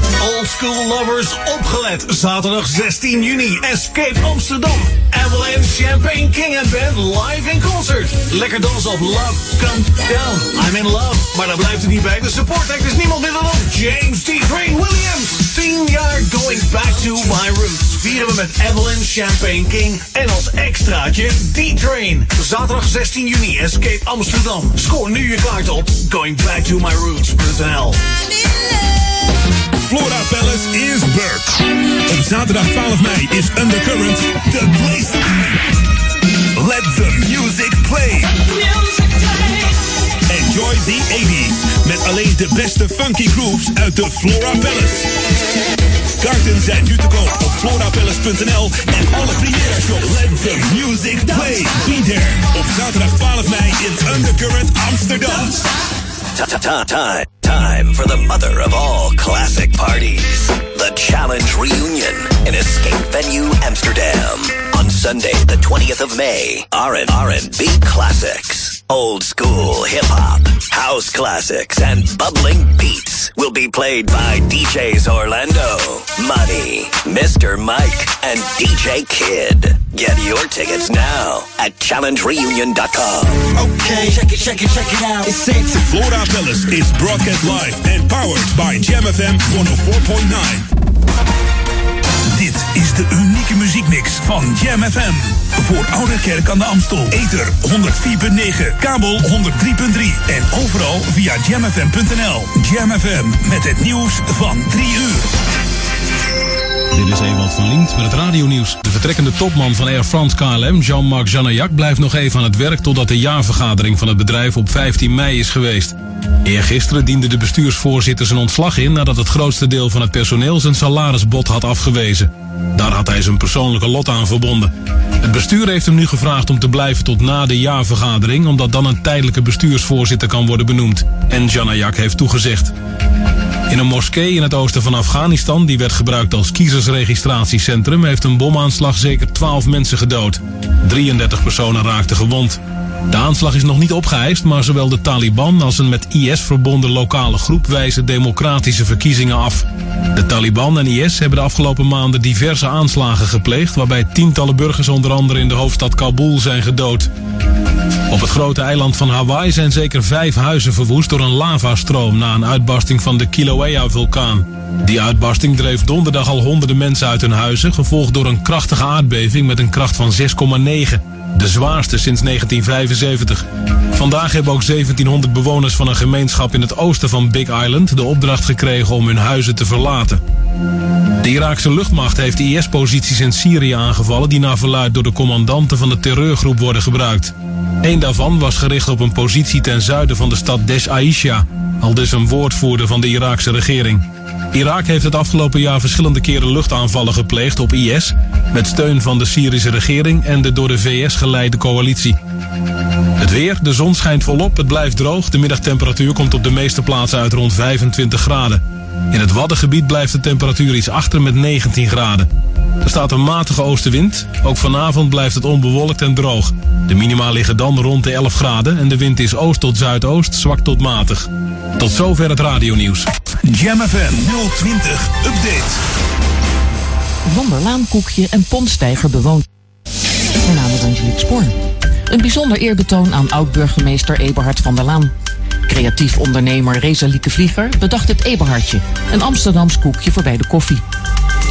School Lovers opgelet. Zaterdag 16 juni. Escape Amsterdam. Avalanche Champagne King and Band live in concert. Lekker dansen op Love Come Down. I'm in love. Maar daar blijft het niet bij. De support act is niemand minder dan James T. Crane Williams. 10 jaar Going Back to My Roots vieren we met Evelyn Champagne King en als extraatje D-Train. Zaterdag 16 juni Escape Amsterdam. Scoor nu je kaart op goingbacktomyroots.nl. Flora Palace is back. Op zaterdag 12 mei is Undercurrent the place to. Let the music play. Enjoy the 80s met alleen de beste funky grooves uit de Flora Palace. Kaarten zijn nu te koop op florapalace.nl en alle shows. Let the music play. Be there op zaterdag 12 mei in Undercurrent Amsterdam. Time, time for the mother of all classic parties. The Challenge Reunion in Escape Venue Amsterdam. On Sunday, the 20th of May. R&, R&B classics. Old school hip hop, house classics, and bubbling beats will be played by DJs Orlando, Money, Mr. Mike, and DJ Kid. Get your tickets now at challengereunion.com. Okay, check it, check it, check it out. It's sexy. Flora Palace is broadcast live and powered by Jam FM 104.9. Dit is de unieke muziekmix van Jam FM. Voor Oude Kerk aan de Amstel. Ether 104.9, kabel 103.3 en overal via jamfm.nl. Jam FM met het nieuws van 3 uur. Dit is Ewald van Lient met het radionieuws. De vertrekkende topman van Air France KLM, Jean-Marc Janaillac, blijft nog even aan het werk totdat de jaarvergadering van het bedrijf op 15 mei is geweest. Eergisteren diende de bestuursvoorzitter zijn ontslag in nadat het grootste deel van het personeel zijn salarisbod had afgewezen. Daar had hij zijn persoonlijke lot aan verbonden. Het bestuur heeft hem nu gevraagd om te blijven tot na de jaarvergadering, omdat dan een tijdelijke bestuursvoorzitter kan worden benoemd. En Janaillac heeft toegezegd. In een moskee in het oosten van Afghanistan, die werd gebruikt als kiezersregistratiecentrum, heeft een bomaanslag zeker 12 mensen gedood. 33 personen raakten gewond. De aanslag is nog niet opgeëist, maar zowel de Taliban als een met IS verbonden lokale groep wijzen democratische verkiezingen af. De Taliban en IS hebben de afgelopen maanden diverse aanslagen gepleegd, waarbij tientallen burgers onder andere in de hoofdstad Kabul zijn gedood. Op het grote eiland van Hawaii zijn zeker vijf huizen verwoest door een lavastroom na een uitbarsting van de Kilauea-vulkaan. Die uitbarsting dreef donderdag al honderden mensen uit hun huizen, gevolgd door een krachtige aardbeving met een kracht van 6,9. De zwaarste sinds 1975. Vandaag hebben ook 1700 bewoners van een gemeenschap in het oosten van Big Island de opdracht gekregen om hun huizen te verlaten. De Iraakse luchtmacht heeft IS-posities in Syrië aangevallen die naar verluid door de commandanten van de terreurgroep worden gebruikt. Eén daarvan was gericht op een positie ten zuiden van de stad Desh Aisha, al dus een woordvoerder van de Iraakse regering. Irak heeft het afgelopen jaar verschillende keren luchtaanvallen gepleegd op IS, met steun van de Syrische regering en de door de VS geleide coalitie. Het weer, de zon schijnt volop, het blijft droog, de middagtemperatuur komt op de meeste plaatsen uit rond 25 graden. In het Waddengebied blijft de temperatuur iets achter met 19 graden. Er staat een matige oostenwind. Ook vanavond blijft het onbewolkt en droog. De minima liggen dan rond de 11 graden en de wind is oost tot zuidoost, zwak tot matig. Tot zover het radionieuws. Jam FM 020 Update. Wonderlaankoekje en Pontstijger bewoont. Mijn naam is Angelique Spoor. Een bijzonder eerbetoon aan oud-burgemeester Eberhard van der Laan. Creatief ondernemer Rezalieke Vlieger bedacht het Eberhardje, een Amsterdams koekje voor bij de koffie.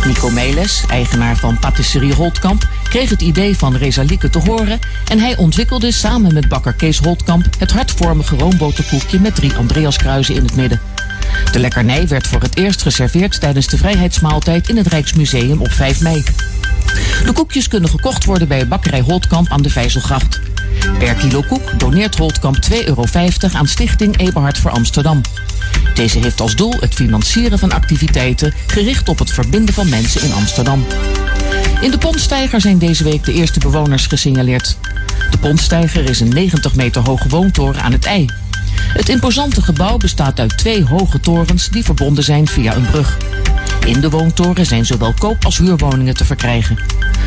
Nico Meles, eigenaar van Patisserie Holtkamp, kreeg het idee van Rezalieke te horen en hij ontwikkelde samen met bakker Kees Holtkamp het hartvormige roomboterkoekje met drie Andreaskruizen in het midden. De lekkernij werd voor het eerst geserveerd tijdens de vrijheidsmaaltijd in het Rijksmuseum op 5 mei. De koekjes kunnen gekocht worden bij bakkerij Holtkamp aan de Vijzelgracht. Per kilo koek doneert Holtkamp 2,50 euro aan Stichting Eberhard voor Amsterdam. Deze heeft als doel het financieren van activiteiten gericht op het verbinden van mensen in Amsterdam. In de Pontstijger zijn deze week de eerste bewoners gesignaleerd. De Pontstijger is een 90 meter hoge woontoren aan het IJ. Het imposante gebouw bestaat uit twee hoge torens die verbonden zijn via een brug. In de woontoren zijn zowel koop- als huurwoningen te verkrijgen.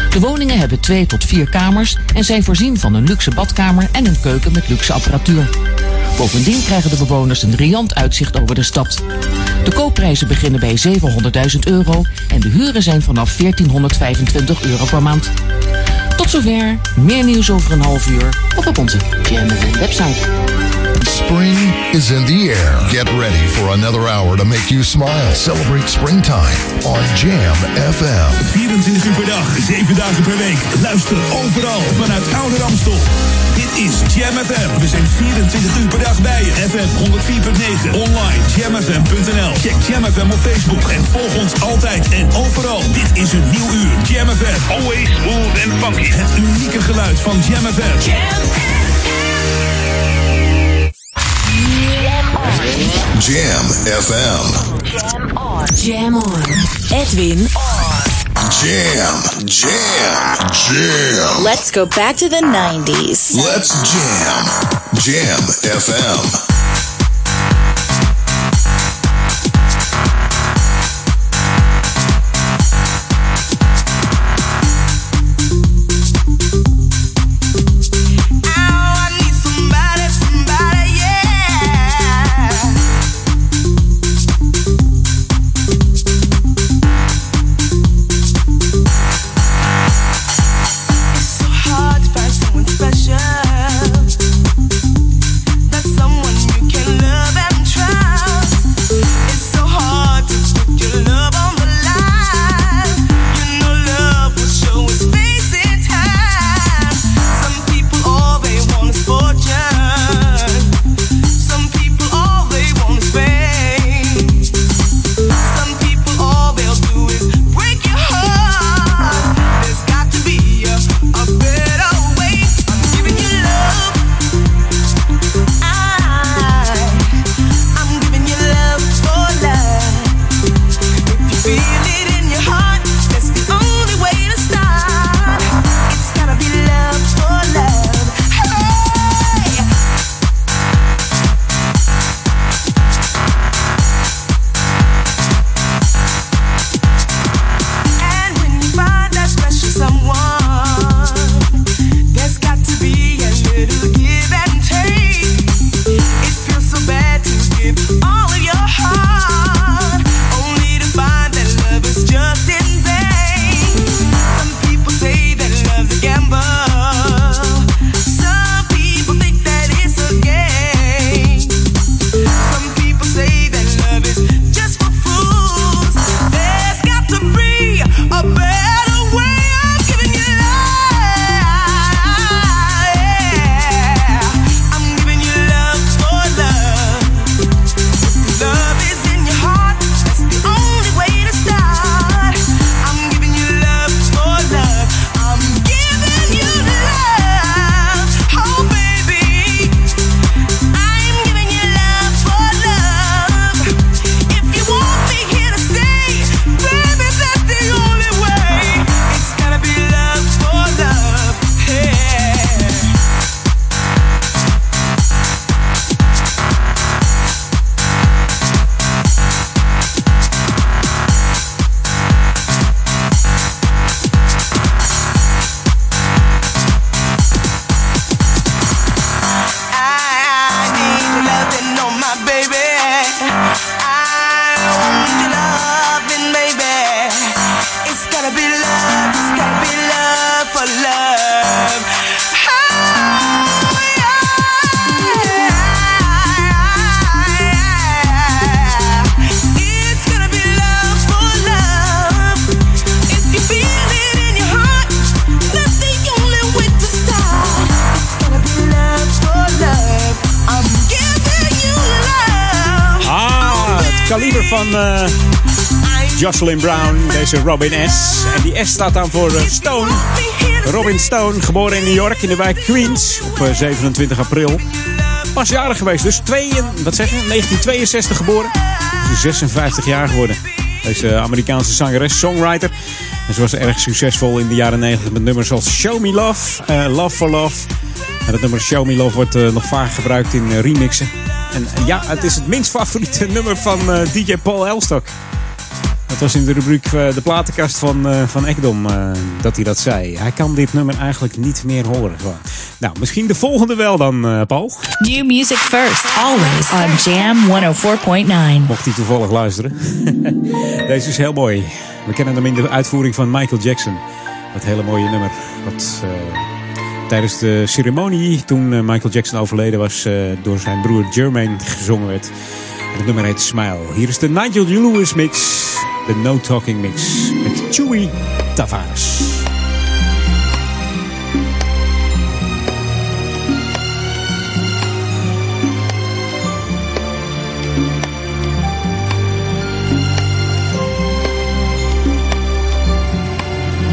De woningen hebben twee tot vier kamers en zijn voorzien van een luxe badkamer en een keuken met luxe apparatuur. Bovendien krijgen de bewoners een riant uitzicht over de stad. De koopprijzen beginnen bij 700.000 euro en de huren zijn vanaf 1425 euro per maand. Tot zover. Meer nieuws over een half uur of op onze GMFN website. Spring is in the air. Get ready for another hour to make you smile. Celebrate springtime on Jam FM. 24 uur per dag, 7 dagen per week. Luister overal vanuit Oude Ramstel. Dit is Jam FM. We zijn 24 uur per dag bij je. FM 104.9. Online jamfm.nl. Check Jam FM op Facebook en volg ons altijd en overal. Dit is een nieuw uur. Jam FM. Always smooth and funky. Het unieke geluid van Jam FM. Jam FM. Jam FM. Jam on. Jam on. Edwin on. Jam, jam, jam. Let's go back to the 90s. Let's jam. Jam FM. Jocelyn Brown, deze Robin S. En die S staat dan voor eh, Stone. Robin Stone, geboren in New York in de wijk Queens op eh, 27 april. Pas jarig geweest, dus twee, wat zeg je, 1962 geboren. Is 56 jaar geworden. Deze Amerikaanse zangeres, songwriter. En ze was erg succesvol in de jaren 90 met nummers als Show Me Love, eh, Love for Love. En dat nummer Show Me Love wordt eh, nog vaak gebruikt in eh, remixen. En eh, ja, het is het minst favoriete nummer van eh, DJ Paul Elstok. Dat was in de rubriek eh, De Platenkast van, eh, van Ekdom eh, dat hij dat zei. Hij kan dit nummer eigenlijk niet meer horen. Nou, misschien de volgende wel dan, eh, Paul. New music first, always on Jam 104.9. Mocht hij toevallig luisteren. Deze is heel mooi. We kennen hem in de uitvoering van Michael Jackson. Dat hele mooie nummer. Wat eh, tijdens de ceremonie toen Michael Jackson overleden was, uh, door zijn broer Jermaine gezongen werd. En het nummer heet Smile. Hier is de Nigel Lewis mix, de No Talking mix met Chewy Tavares.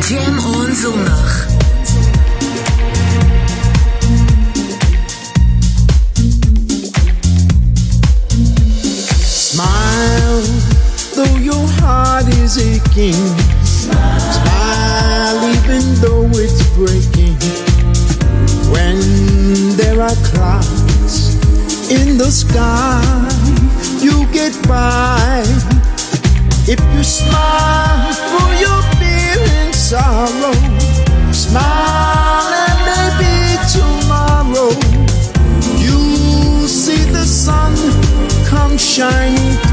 Jam on zondag. Is aching. Smile, even though it's breaking. When there are clouds in the sky, you get by. If you smile for your fear and sorrow, smile and maybe tomorrow you'll see the sun come shining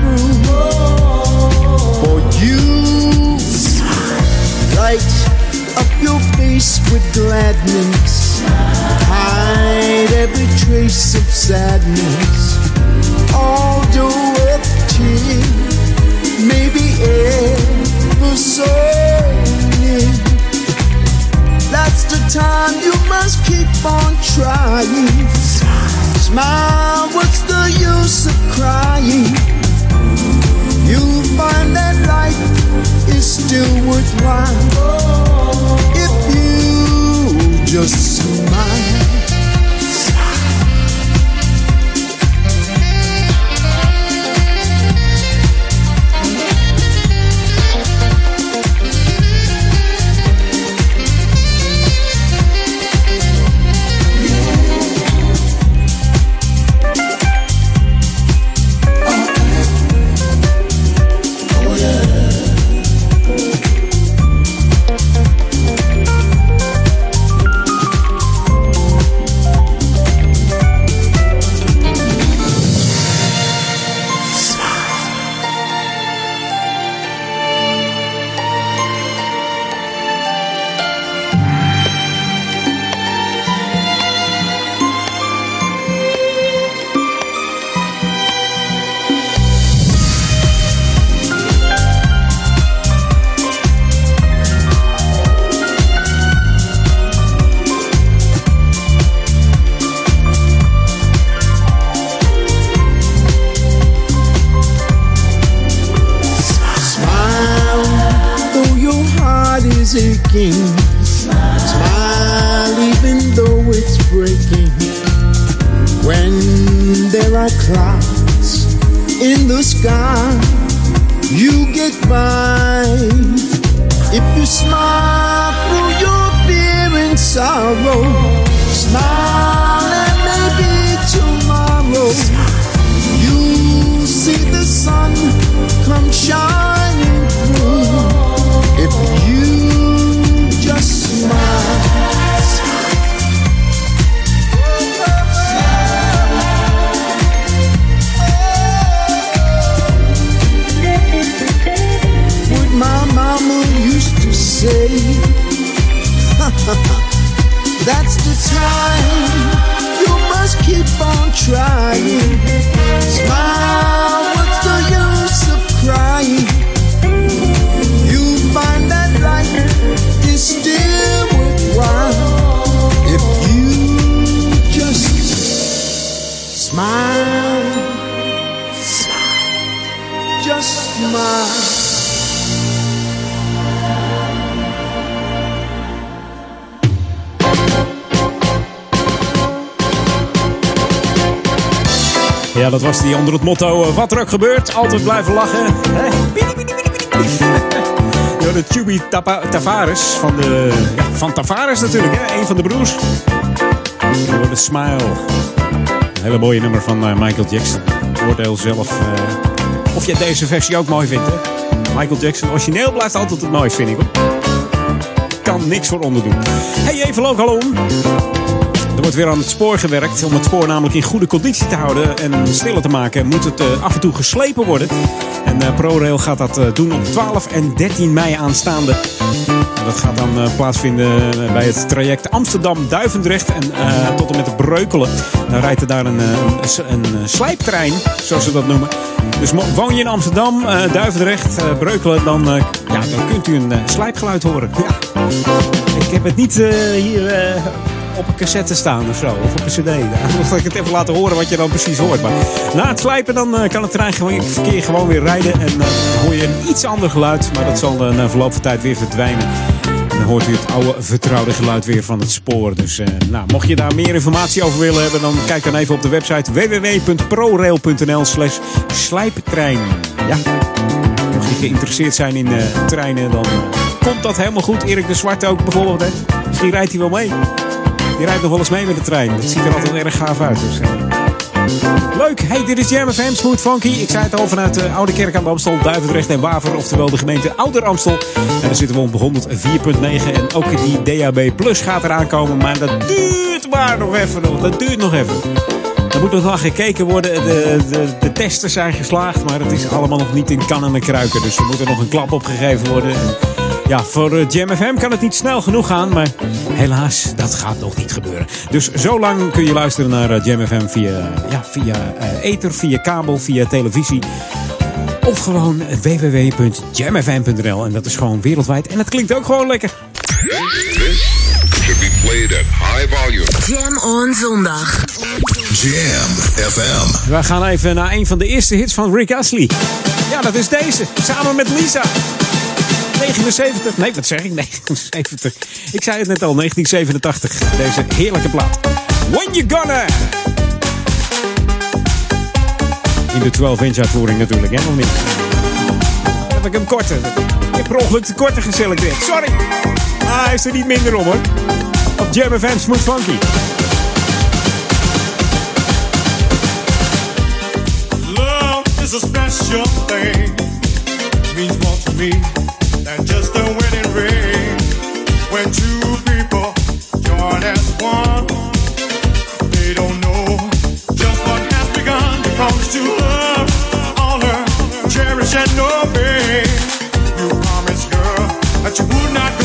with gladness, hide every trace of sadness. Although a tear may be ever so near, that's the time you must keep on trying. Smile, what's the use of crying? You'll find that life is still worthwhile just smile. Was die onder het motto: eh, wat er ook gebeurt, altijd blijven lachen. Ja, de Tapa- Tavares van, de, van Tavares natuurlijk, hè? een van de broers. Door de Smile. Een hele mooie nummer van eh, Michael Jackson. Oordeel zelf eh, of je deze versie ook mooi vindt. Hè? Michael Jackson, origineel blijft altijd het mooist, vind ik. Kan niks voor onderdoen. Hey, even lokaal om. Er wordt weer aan het spoor gewerkt. Om het spoor namelijk in goede conditie te houden en stiller te maken, moet het eh, af en toe geslepen worden. En eh, ProRail gaat dat eh, doen op 12 en 13 mei aanstaande. Dat gaat dan plaatsvinden bij het traject Amsterdam-Duivendrecht en uh, tot en met Breukelen. Dan rijdt er daar een, een, een, slijptrein, zoals ze dat noemen. Dus woon je in Amsterdam, uh, Duivendrecht, Breukelen, dan, ja, dan kunt u een slijpgeluid horen. Ja. Ik heb het niet hier op een cassette staan of zo. Of op een cd. Dan zal ik het even laten horen wat je dan precies hoort. Maar na het slijpen dan uh, kan het verkeer gewoon weer rijden. En uh, dan hoor je een iets ander geluid. Maar dat zal uh, na verloop van tijd weer verdwijnen. En dan hoort u het oude vertrouwde geluid weer van het spoor. Dus nou, mocht je daar meer informatie over willen hebben... dan kijk dan even op de website www.prorail.nl slash slijptrein. Ja, mocht je geïnteresseerd zijn in treinen... dan komt dat helemaal goed. Erik de Zwart ook bijvoorbeeld. Hè? Misschien rijdt hij wel mee. Die rijdt nog wel eens mee met de trein. Dat ziet er altijd erg gaaf uit. Dus, uh... Leuk, hey, dit is Jam FM, Funky. Ik zei het al vanuit de Oude Kerk aan de Amstel, Duivendrecht en Waver, oftewel de gemeente Ouder Amstel. En dan zitten we op 104.9 en ook die DAB Plus gaat eraan komen, maar dat duurt maar nog even. Dat duurt nog even. Er moet nog wel gekeken worden. De, de, de testen zijn geslaagd, maar het is allemaal nog niet in kannen en kruiken. Dus er moet er nog een klap op gegeven worden. Ja, voor uh, Jam FM kan het niet snel genoeg gaan, maar helaas, dat gaat nog niet gebeuren. Dus zo lang kun je luisteren naar uh, Jam FM via, ja, via uh, ether, via kabel, via televisie. Of gewoon www.jamfm.nl. En dat is gewoon wereldwijd. En het klinkt ook gewoon lekker. This should be played at high volume. Jam on zondag. Jam FM. We gaan even naar een van de eerste hits van Rick Astley. Ja, dat is deze. Samen met Lisa. 79. Nee, wat zeg ik? 79. Ik zei het net al, 1987. Deze heerlijke plaat. When You Gonna. In de 12-inch uitvoering natuurlijk, hè? Of niet? Heb ik hem korter. Ik heb per ongeluk de korte geselecteerd. Sorry. Ah, hij is er niet minder om hoor. Op Jam FM Smooth Funky. Love is a special thing. Means more to me. You promised, girl, that you would not go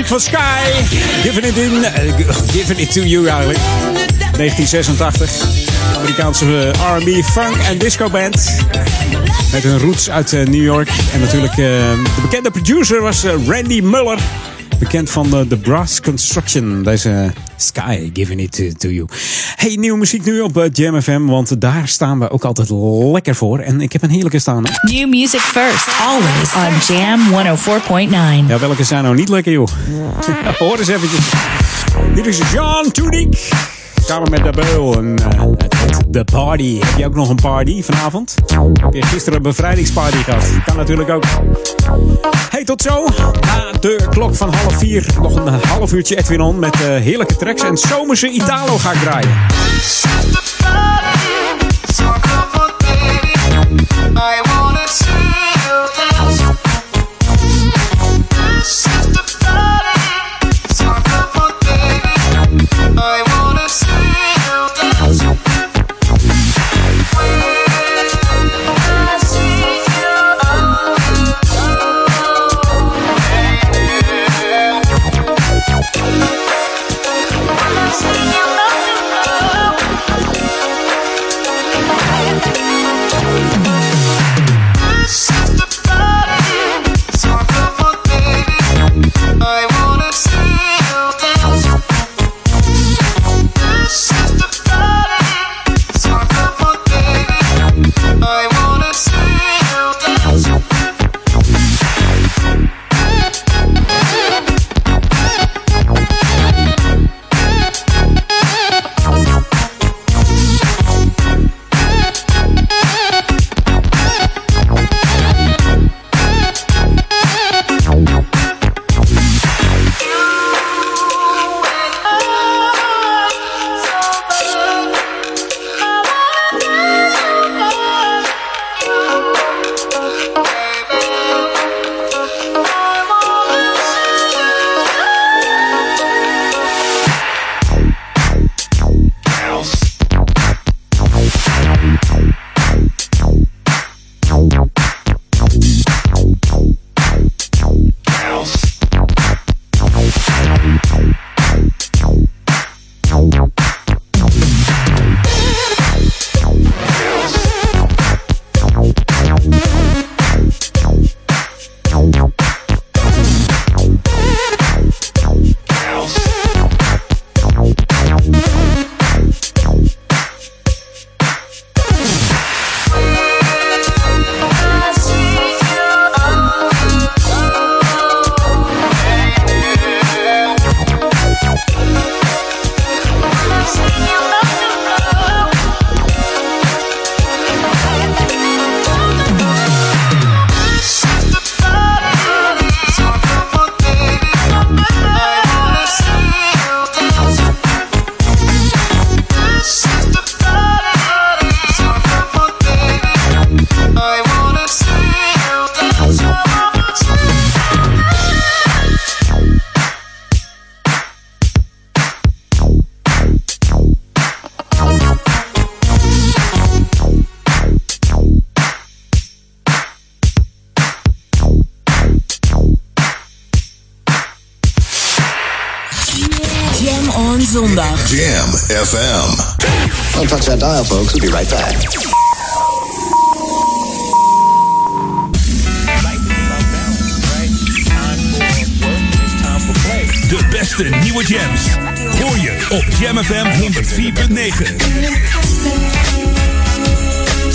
Muziek van Sky. Giving it in. Uh, giving it to you eigenlijk. 1986. Amerikaanse eh, R&B, funk en disco band. Met hun roots uit uh, New York. En natuurlijk de bekende producer was Randy Muller. Bekend van de, The Brass Construction. Deze Sky, giving it to, you. Hey, nieuwe muziek nu op Jam FM. Want daar staan we ook altijd lekker voor. En ik heb een heerlijke staan. New music first, always on Jam 104.9. Ja, welke zijn nou niet lekker, joh? Hoor eens eventjes. Dit is John Tudik. Samen met de Beul. En uh, The Party. Heb je ook nog een party vanavond? Heb je gisteren een bevrijdingsparty gehad? Kan natuurlijk ook. Hey, tot zo. Na de klok van half vier. Nog een half uurtje Edwin On met uh, heerlijke tracks. En zomerse Italo ga ik draaien. On zondag. Jam FM. Don't touch that dial, folks. We'll be right back. De beste nieuwe jams. Hoor je op Jam FM 104.9.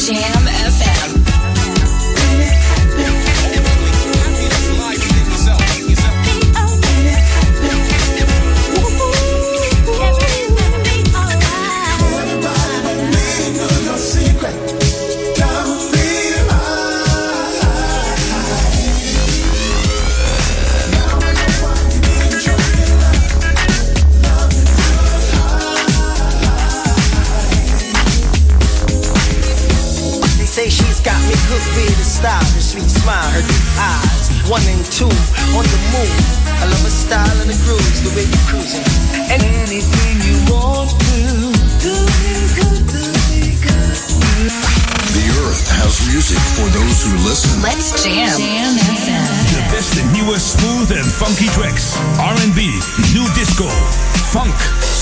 Jam FM. One and two on the move. I love her style and the grooves, the way you cruising. And anything you want to do me good, do me good. The earth has music for those who listen. Let's jam. Jam FM. De De beste nieuwe smooth en funky tracks. R&B, new disco, funk,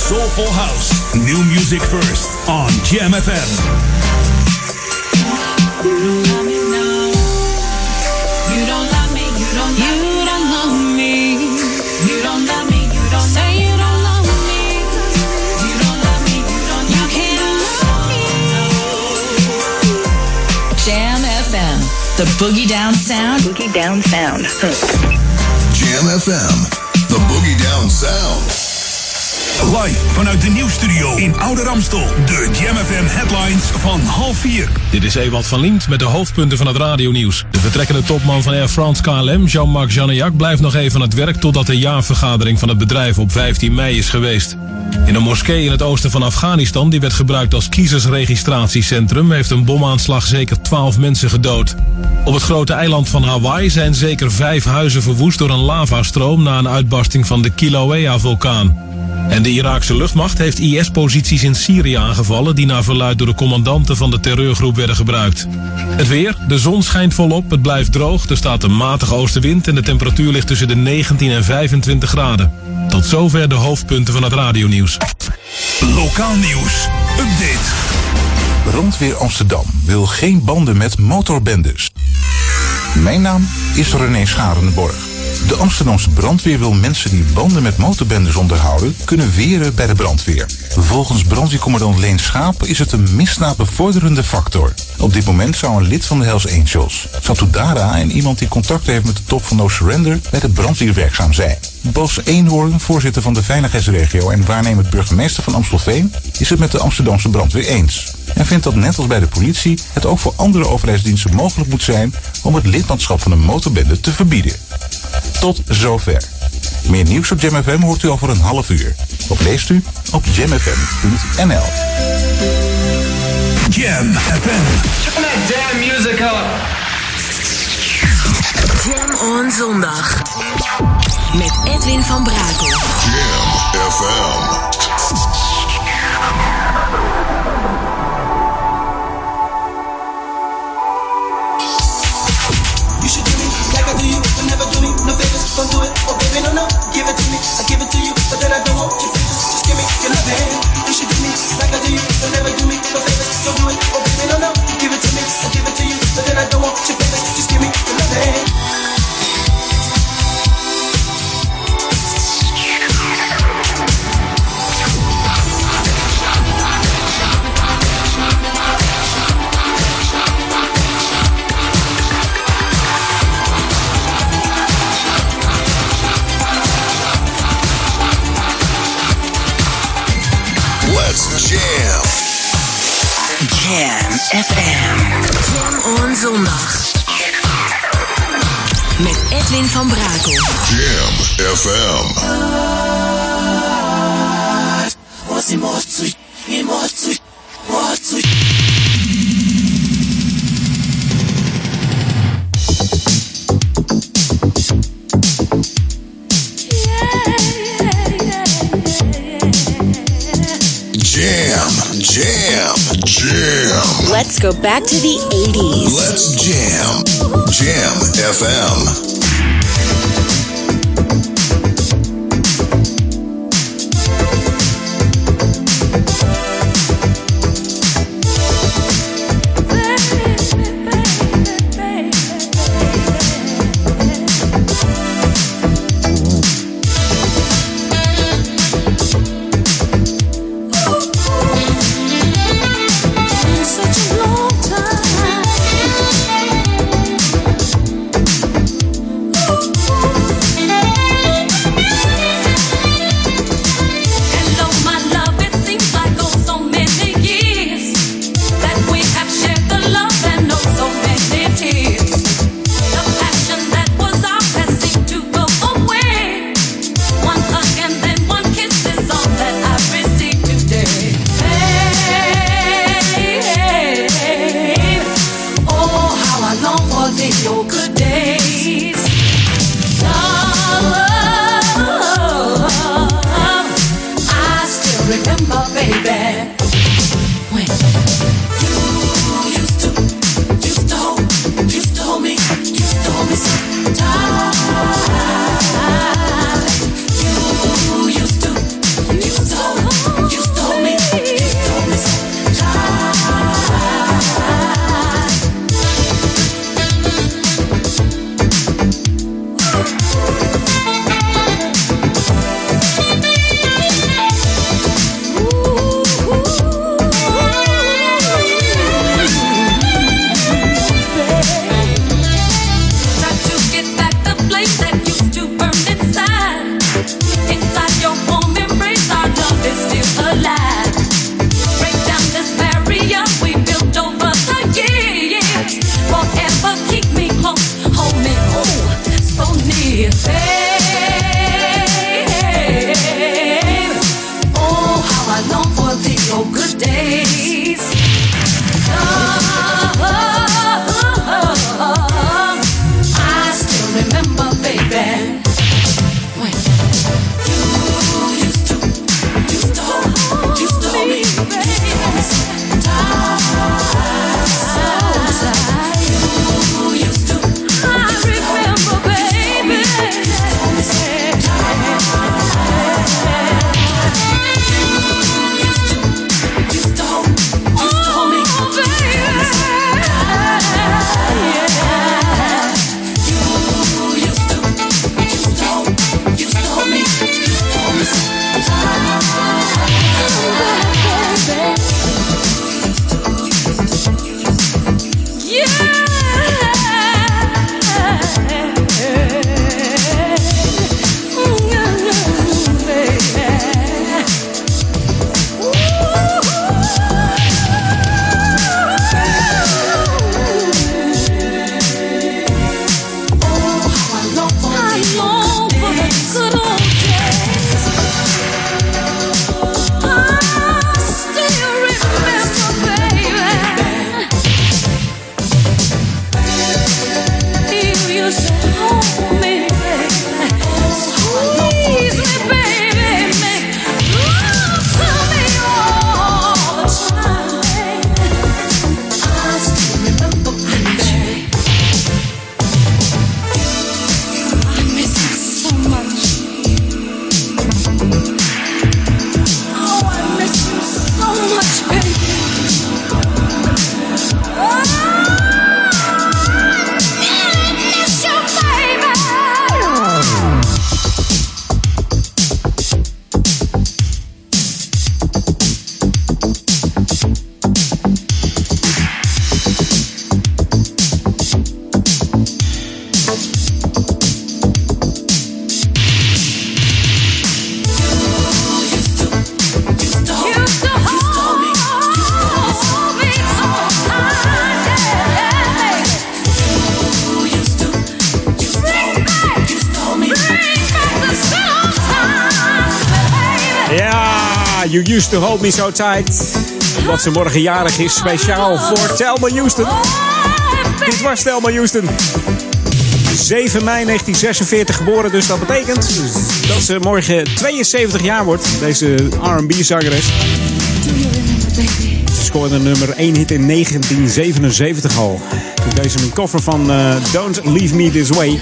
soulful house. New music first on Jam FM. Boogie Down Sound. Boogie Down Sound. Jam FM. The Boogie Down Sound. Live vanuit de nieuwstudio in Oude Ramstel. De Jam FM headlines van half vier. Dit is Ewald van Liemt met de hoofdpunten van het radionieuws. De vertrekkende topman van Air France KLM, Jean-Marc Janaillac, blijft nog even aan het werk totdat de jaarvergadering van het bedrijf op 15 mei is geweest. In een moskee in het oosten van Afghanistan, die werd gebruikt als kiezersregistratiecentrum, heeft een bomaanslag zeker 12 mensen gedood. Op het grote eiland van Hawaii zijn zeker vijf huizen verwoest door een lavastroom na een uitbarsting van de Kilauea-vulkaan. En de Iraakse luchtmacht heeft IS-posities in Syrië aangevallen... die naar verluid door de commandanten van de terreurgroep werden gebruikt. Het weer, de zon schijnt volop, het blijft droog... er staat een matige oostenwind en de temperatuur ligt tussen de 19 en 25 graden. Tot zover de hoofdpunten van het radionieuws. Lokaal nieuws. Update. Brandweer Amsterdam wil geen banden met motorbendes. Mijn naam is René Scharenborg. De Amsterdamse brandweer wil mensen die banden met motorbendes onderhouden... kunnen weren bij de brandweer. Volgens brandweercommandant Leen Schaap is het een misdaadbevorderende factor. Op dit moment zou een lid van de Hells Angels, Satudara en iemand die contact heeft met de top van No Surrender bij de brandweer werkzaam zijn. Bas Eenhoorn, voorzitter van de veiligheidsregio en waarnemend burgemeester van Amstelveen, is het met de Amsterdamse brandweer eens. En vindt dat net als bij de politie het ook voor andere overheidsdiensten mogelijk moet zijn om het lidmaatschap van een motorbende te verbieden. Tot zover. Meer nieuws op Jam FM hoort u over een half uur. Of leest u op jamfm.nl. Jam FM. Turn that damn music up. Jam on zondag. Met Edwin van Brakel. Jam FM. Don't do it, oh baby, no, no. Give it to me, I give it to you, but then I don't want favors. Just give me your love hand. You should do me like I do you, but never do me Hold Me So Tight. Omdat ze morgen jarig is, speciaal voor Thelma Houston. Dit was Thelma Houston. 7 mei 1946 geboren, dus dat betekent dat ze morgen 72 jaar wordt. Deze R&B-zangeres. Ze scoorde nummer 1 hit in 1977 al. Toen deed ze een cover van eh, Don't Leave Me This Way.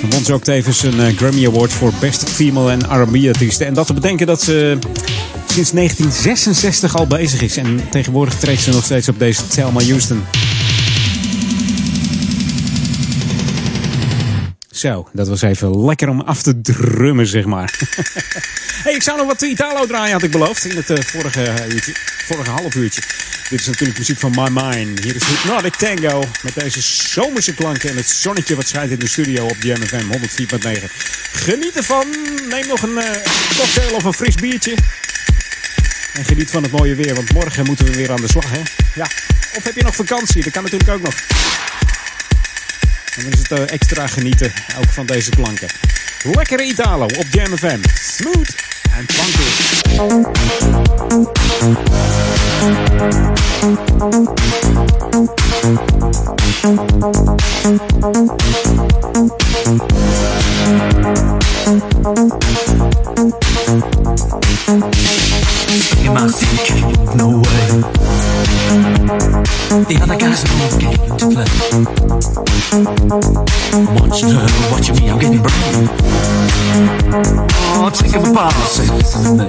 Dan won ze ook tevens een eh, Grammy Award voor Best Female en R&B artiesten. En dat te bedenken dat ze sinds 1966 al bezig is. En tegenwoordig treedt ze nog steeds op deze Thelma Houston. Zo, dat was even lekker om af te drummen, zeg maar. hey, ik zou nog wat Italo draaien, had ik beloofd. In het eh, vorige, eh, uurtje, vorige half uurtje. Dit is natuurlijk muziek van My Mind. Hier is Hypnotic Tango. Met deze zomerse klanken en het zonnetje wat schijnt in de studio op JMFM 104.9. Geniet ervan. Neem nog een eh, cocktail of een fris biertje. En geniet van het mooie weer, want morgen moeten we weer aan de slag, hè? Ja. Of heb je nog vakantie? Dat kan natuurlijk ook nog. En dan is het eh, extra genieten, ook van deze klanken. Lekkere Italo op Jam FM. Smooth en funky. In my thinking, no way. The other guys are all getting to play. Watching her, watching me, I'm getting brave. Oh, take him apart, say listen to me.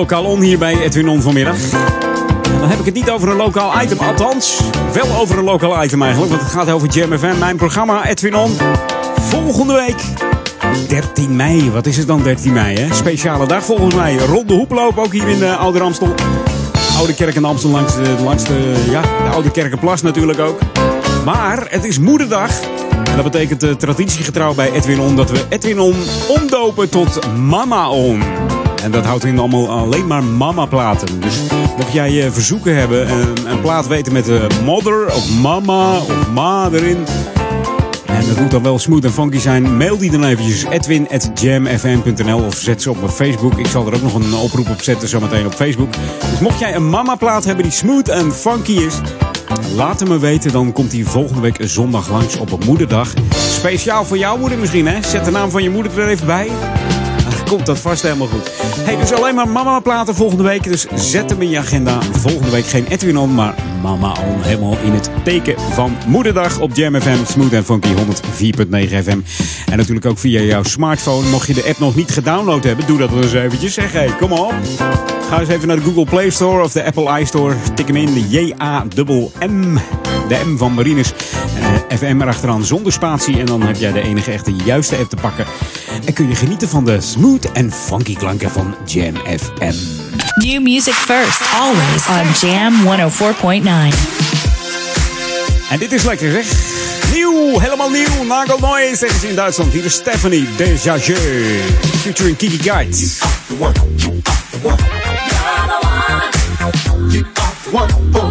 lokaal on hier bij Edwin On vanmiddag. Dan heb ik het niet over een lokaal item, althans wel over een lokaal item eigenlijk. Want het gaat over Jam FM, mijn programma Edwin On. Volgende week 13 mei. Wat is het dan 13 mei, hè? Speciale dag volgens mij. Rond de hoeploop, ook hier in de Oude Amstel. Oude Kerk in Amstel langs de, langs de, ja, de Oude Kerkenplas natuurlijk ook. Maar het is moederdag. En dat betekent uh, traditiegetrouw bij Edwin On dat we Edwin On omdopen tot Mama On. En dat houdt in allemaal alleen maar mama-platen. Dus mocht jij uh, verzoeken hebben en een plaat weten met uh, mother of mama of ma erin. En dat moet dan wel smooth en funky zijn. Mail die dan eventjes edwin.jamfm.nl of zet ze op mijn Facebook. Ik zal er ook nog een oproep op zetten zometeen op Facebook. Dus mocht jij een mama-plaat hebben die smooth en funky is... Laat het me weten, dan komt hij volgende week zondag langs op een moederdag. Speciaal voor jouw moeder misschien, hè? Zet de naam van je moeder er even bij. Komt dat vast helemaal goed. Hey, dus alleen maar mama platen volgende week. Dus zet hem in je agenda. Volgende week geen Edwin on, maar mama on. Helemaal in het teken van moederdag op Jam FM. Smooth en Funky 104.9 FM. En natuurlijk ook via jouw smartphone. Mocht je de app nog niet gedownload hebben, doe dat eens eventjes. Zeg, hey, kom op. Ga eens even naar de Google Play Store of de Apple iStore. Tik hem in, J-A-M-M de M van Marines. Eh, fm FM erachteraan zonder spatie. En dan heb jij de enige echte juiste app te pakken. En kun je genieten van de smooth en funky klanken van Jam FM. New music first, always on Jam 104.9. En dit is lekker zeg. Nieuw, helemaal nieuw. Nagelnooi zeggen zien in Duitsland. Hier is Stephanie Desjageux. Featuring Kiki Guides. You are the one. You are the one. You are the one.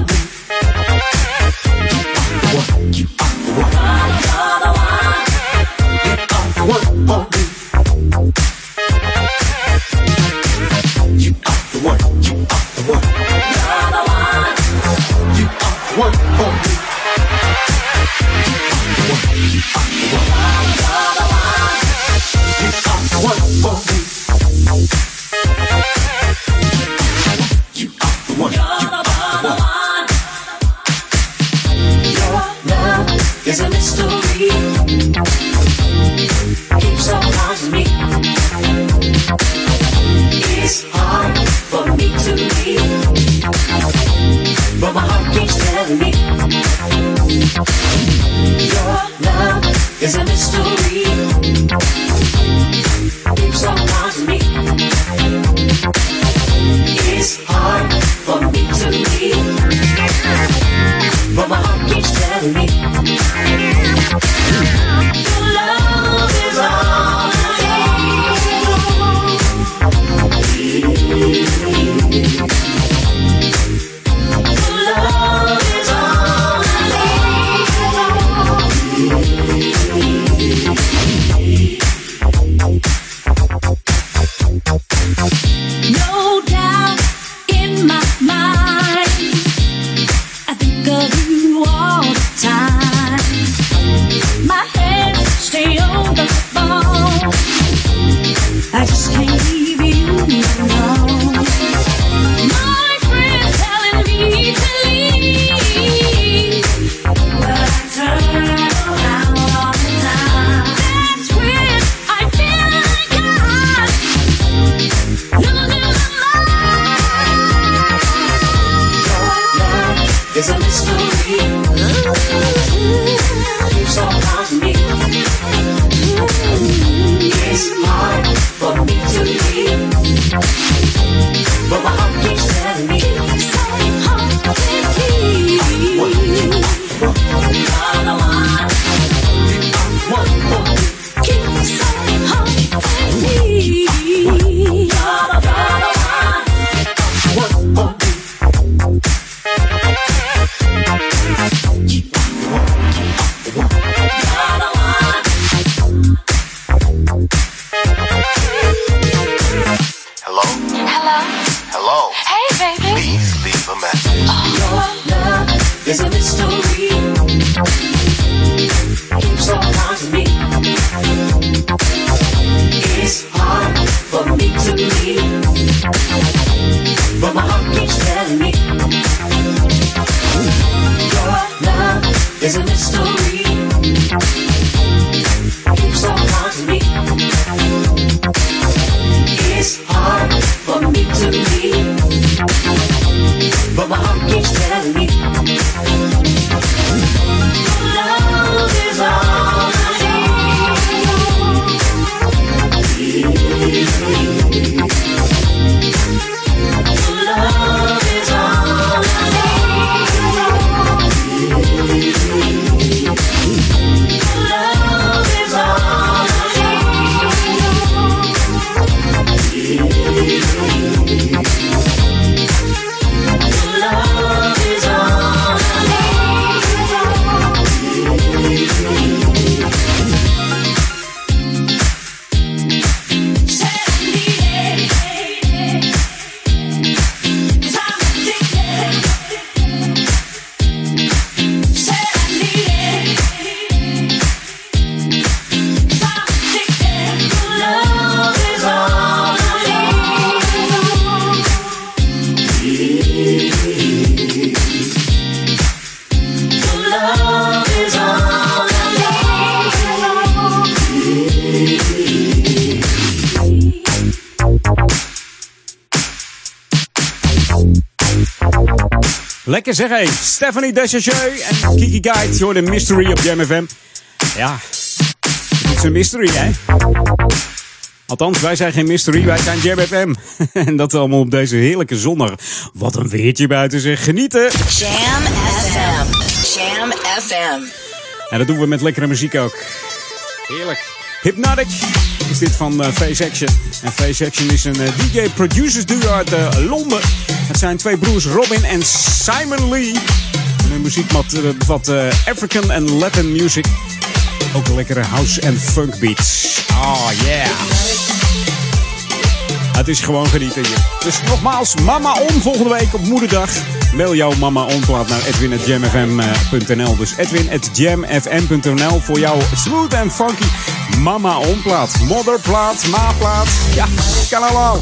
Lekker zeg hé. Stephanie Desjardins en Kiki Guide. Je hoort een mystery op Jam FM. Ja, het is een mystery hè. Althans, wij zijn geen mystery, wij zijn Jam FM. en dat allemaal op deze heerlijke zondag. Wat een weertje buiten zeg. Genieten. Jam FM. Jam FM. En dat doen we met lekkere muziek ook. Heerlijk. Hypnotic is dit van eh, Face Action. En Face Action is een eh, DJ-producers duo uit eh, Londen. Het zijn twee broers Robin en Simon Lee. Hun muziek bevat African en Latin music. Ook lekkere house en funk beats. Oh yeah. Het is gewoon genieten hier. Dus nogmaals, Mama On volgende week op Moederdag. Mail jouw Mama On plaat naar edwin.jamfm.nl. Dus edwin.jamfm.nl voor jouw smooth en funky Mama On plaat. Modderplaat, Ma-plaat. Ja, kan allemaal.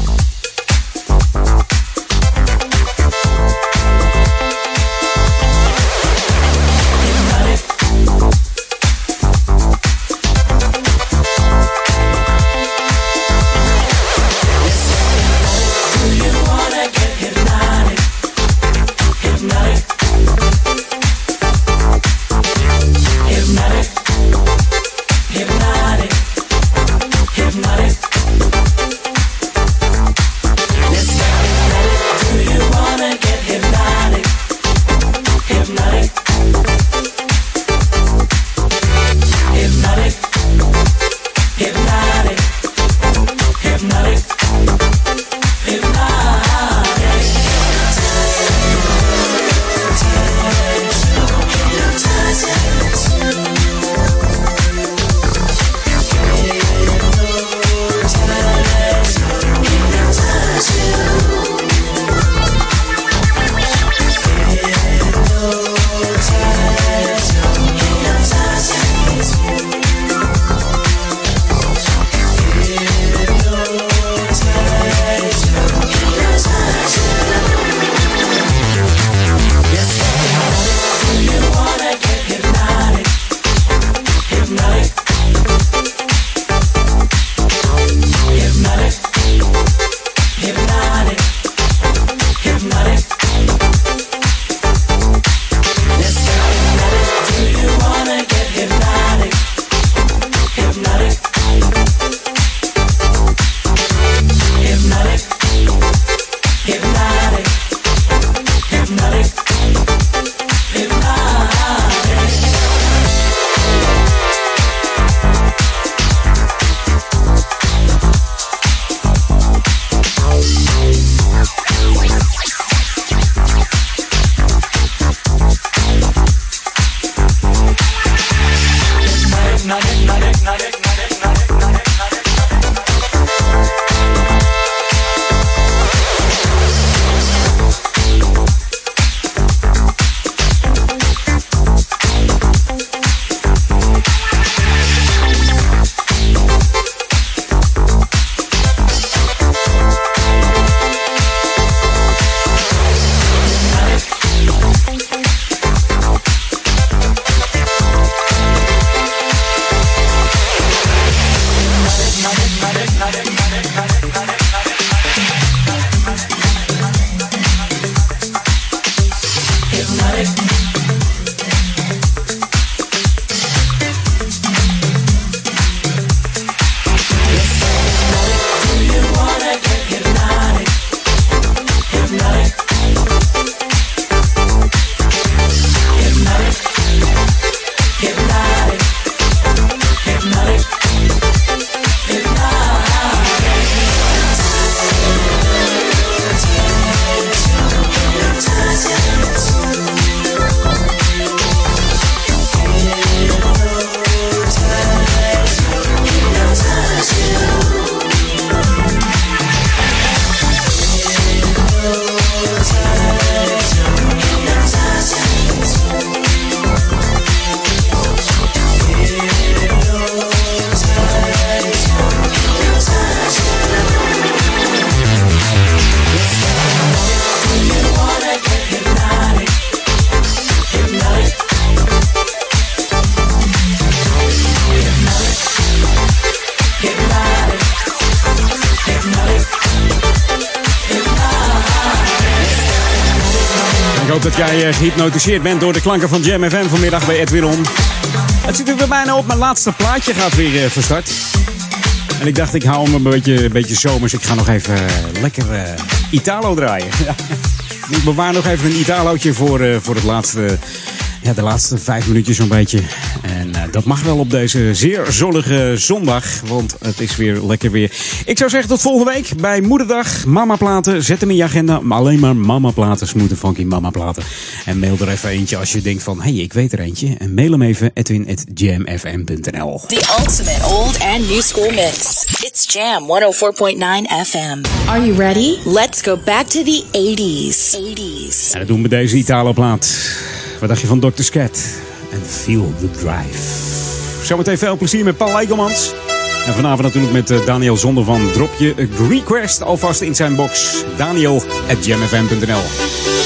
Gehypnotiseerd bent door de klanken van Jam FM vanmiddag bij Edwin. Het zit er weer bijna op. Mijn laatste plaatje gaat weer eh, van start. En ik dacht, ik hou hem een beetje, een beetje zomers. Ik ga nog even eh, lekker eh, Italo draaien. Ik bewaar nog even een Italootje voor, voor het laatste, ja, de laatste vijf minuutjes zo'n beetje. En dat mag wel op deze zeer zonnige zondag, want het is weer lekker weer. Ik zou zeggen tot volgende week bij Moederdag. Mama platen, zet hem in je agenda. Maar alleen maar mama platen, smooth funky mama platen. En mail er even eentje als je denkt van, hé, hey, ik weet er eentje. En mail hem even, edwin.jamfm.nl The ultimate old and new school mix. It's Jam 104.9 FM. Are you ready? Let's go back to the 80s. 80s. En dat doen we deze Italo-plaat. Wat dacht je van Dr. Scat? En Feel the Drive. Zometeen veel plezier met Paul Egelmans. En vanavond natuurlijk met eh, Daniel Zonder van Drop je request alvast in zijn box. Daniel at jamfm.nl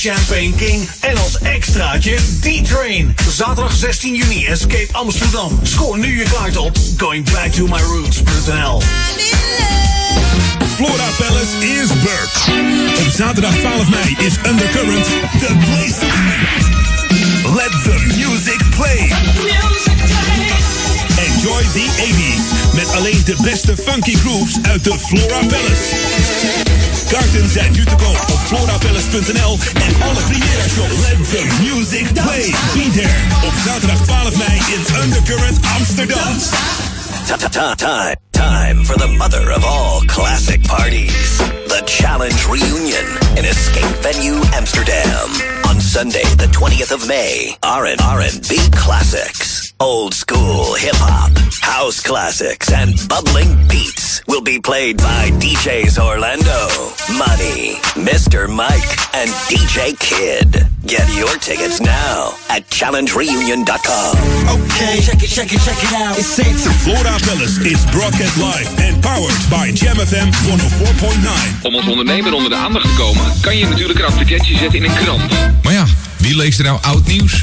Champagne King. En als extraatje D-Train. Zaterdag 16 juni. Escape Amsterdam. Scoor nu je kaart op goingbacktomyroots.nl Flora Palace is Burke. Op zaterdag 12 mei is Undercurrent the place. Let the music play. Enjoy the 80s met alleen de beste funky grooves uit de Flora Palace. Kaarten zijn nu te koop op florapalace.nl en alle Primera shows. Let the music play. Be there op zaterdag 12 mei in Undercurrent Amsterdam. Ta-ta-ta, time, time for the mother of all classic parties. The Challenge Reunion in Escape Venue Amsterdam. On Sunday, the 20th of May. R&B classics. Old school hip hop, house classics, and bubbling beats be played by DJs Orlando, Money, Mr. Mike, and DJ Kid. Get your tickets now at challengereunion.com. Okay, check it, check it, check it out. It's Saints. Flora Palace is broadcast live and powered by Jam FM 104.9. Om als ondernemer onder de aandacht te komen, kan je natuurlijk een advertentie zetten in een krant. Maar ja, wie leest er nou oud nieuws?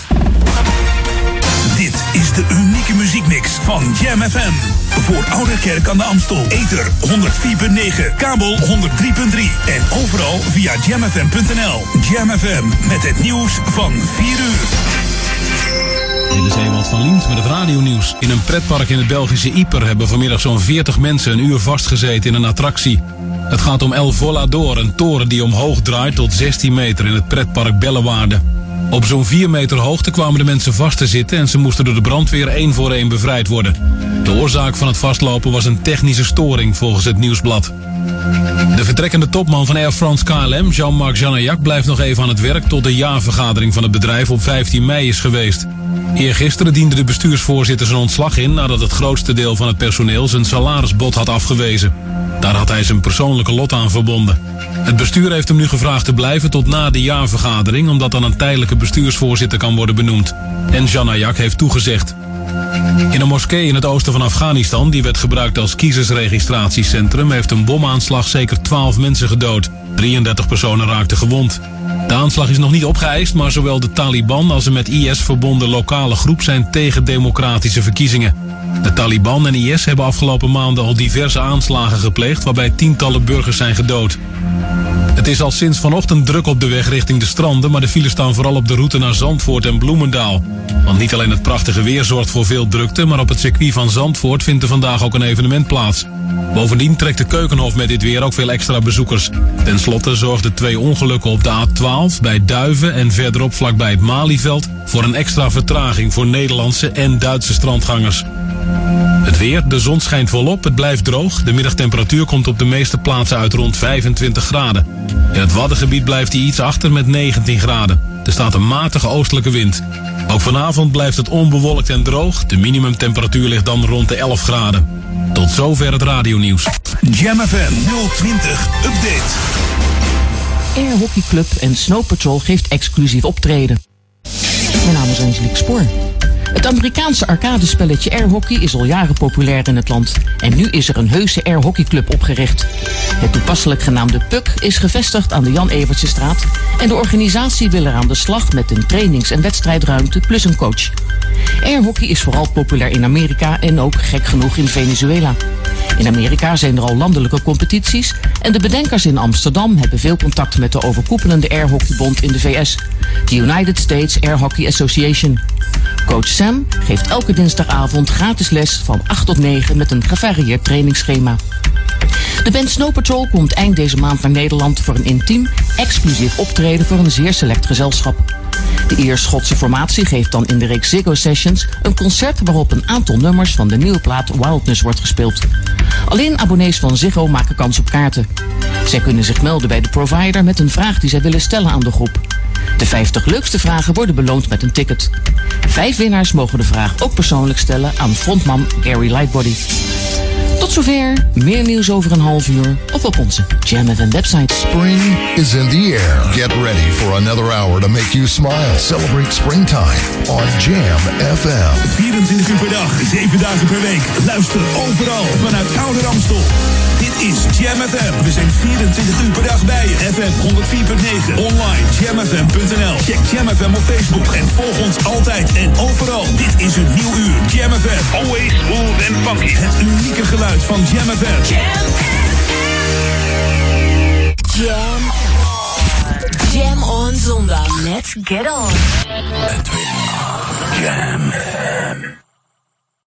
Is de unieke muziekmix van Jam FM. Voor Ouderkerk aan de Amstel. Ether 104.9, kabel 103.3 en overal via jamfm.nl. Jam FM met het nieuws van 4 uur. Dit is Ewald van Liemt met het radionieuws. In een pretpark in het Belgische Yper hebben vanmiddag zo'n 40 mensen een uur vastgezeten in een attractie. Het gaat om El Volador, een toren die omhoog draait tot 16 meter in het pretpark Bellewaarde. Op zo'n 4 meter hoogte kwamen de mensen vast te zitten en ze moesten door de brandweer één voor één bevrijd worden. De oorzaak van het vastlopen was een technische storing volgens het nieuwsblad. De vertrekkende topman van Air France KLM, Jean-Marc Janaillac, blijft nog even aan het werk tot de jaarvergadering van het bedrijf op 15 mei is geweest. Eergisteren diende de bestuursvoorzitter zijn ontslag in nadat het grootste deel van het personeel zijn salarisbod had afgewezen. Daar had hij zijn persoonlijke lot aan verbonden. Het bestuur heeft hem nu gevraagd te blijven tot na de jaarvergadering, omdat dan een tijdelijke bestuursvoorzitter kan worden benoemd. En Janaillac heeft toegezegd. In een moskee in het oosten van Afghanistan, die werd gebruikt als kiezersregistratiecentrum, heeft een bomaanslag zeker 12 mensen gedood. 33 personen raakten gewond. De aanslag is nog niet opgeëist, maar zowel de Taliban als een met IS verbonden lokale groep zijn tegen democratische verkiezingen. De Taliban en IS hebben afgelopen maanden al diverse aanslagen gepleegd waarbij tientallen burgers zijn gedood. Het is al sinds vanochtend druk op de weg richting de stranden, maar de files staan vooral op de route naar Zandvoort en Bloemendaal. Want niet alleen het prachtige weer zorgt voor veel drukte, maar op het circuit van Zandvoort vindt er vandaag ook een evenement plaats. Bovendien trekt de Keukenhof met dit weer ook veel extra bezoekers. Ten slotte zorgden twee ongelukken op de A12 bij Duiven en verderop vlakbij het Malieveld voor een extra vertraging voor Nederlandse en Duitse strandgangers. Het weer, de zon schijnt volop, het blijft droog. De middagtemperatuur komt op de meeste plaatsen uit rond 25 graden. In het Waddengebied blijft hij iets achter met 19 graden. Er staat een matige oostelijke wind. Ook vanavond blijft het onbewolkt en droog. De minimumtemperatuur ligt dan rond de 11 graden. Tot zover het radionieuws. Jam FM 020 Update. Air Hockey Club en Snow Patrol geeft exclusief optreden. Mijn naam is Angelique Spoor. Het Amerikaanse arcadespelletje Air Hockey is al jaren populair in het land. En nu is er een heuse Air Hockey Club opgericht. Het toepasselijk genaamde PUC is gevestigd aan de Jan Evertsestraat. En de organisatie wil er aan de slag met een trainings- en wedstrijdruimte plus een coach. Air Hockey is vooral populair in Amerika en ook gek genoeg in Venezuela. In Amerika zijn er al landelijke competities en de bedenkers in Amsterdam hebben veel contact met de overkoepelende airhockeybond in de VS, de United States Air Hockey Association. Coach Sam geeft elke dinsdagavond gratis les van 8 tot 9 met een gevarieerd trainingsschema. De band Snow Patrol komt eind deze maand naar Nederland voor een intiem, exclusief optreden voor een zeer select gezelschap. De Ier-Schotse formatie geeft dan in de reeks Ziggo Sessions een concert waarop een aantal nummers van de nieuwe plaat Wildness wordt gespeeld. Alleen abonnees van Ziggo maken kans op kaarten. Zij kunnen zich melden bij de provider met een vraag die zij willen stellen aan de groep. De 50 leukste vragen worden beloond met een ticket. Vijf winnaars mogen de vraag ook persoonlijk stellen aan frontman Gary Lightbody. Tot zover. Meer nieuws over een half uur of op onze Jam FM website. Spring is in the air. Get ready for another hour to make you smile. Celebrate springtime on Jam FM. 24 uur per dag, 7 dagen per week. Luister overal vanuit Ouder Amstel. Dit is Jam FM. We zijn 24 uur per dag bij je. FM 104.9. Online jamfm.nl. Check Jam FM op Facebook en volg ons altijd en overal. Dit is een nieuw uur. Jam FM. Always smooth and funky. Het unieke geluid van Jam FM. Jam. Jam on zondag. Let's get on. Jam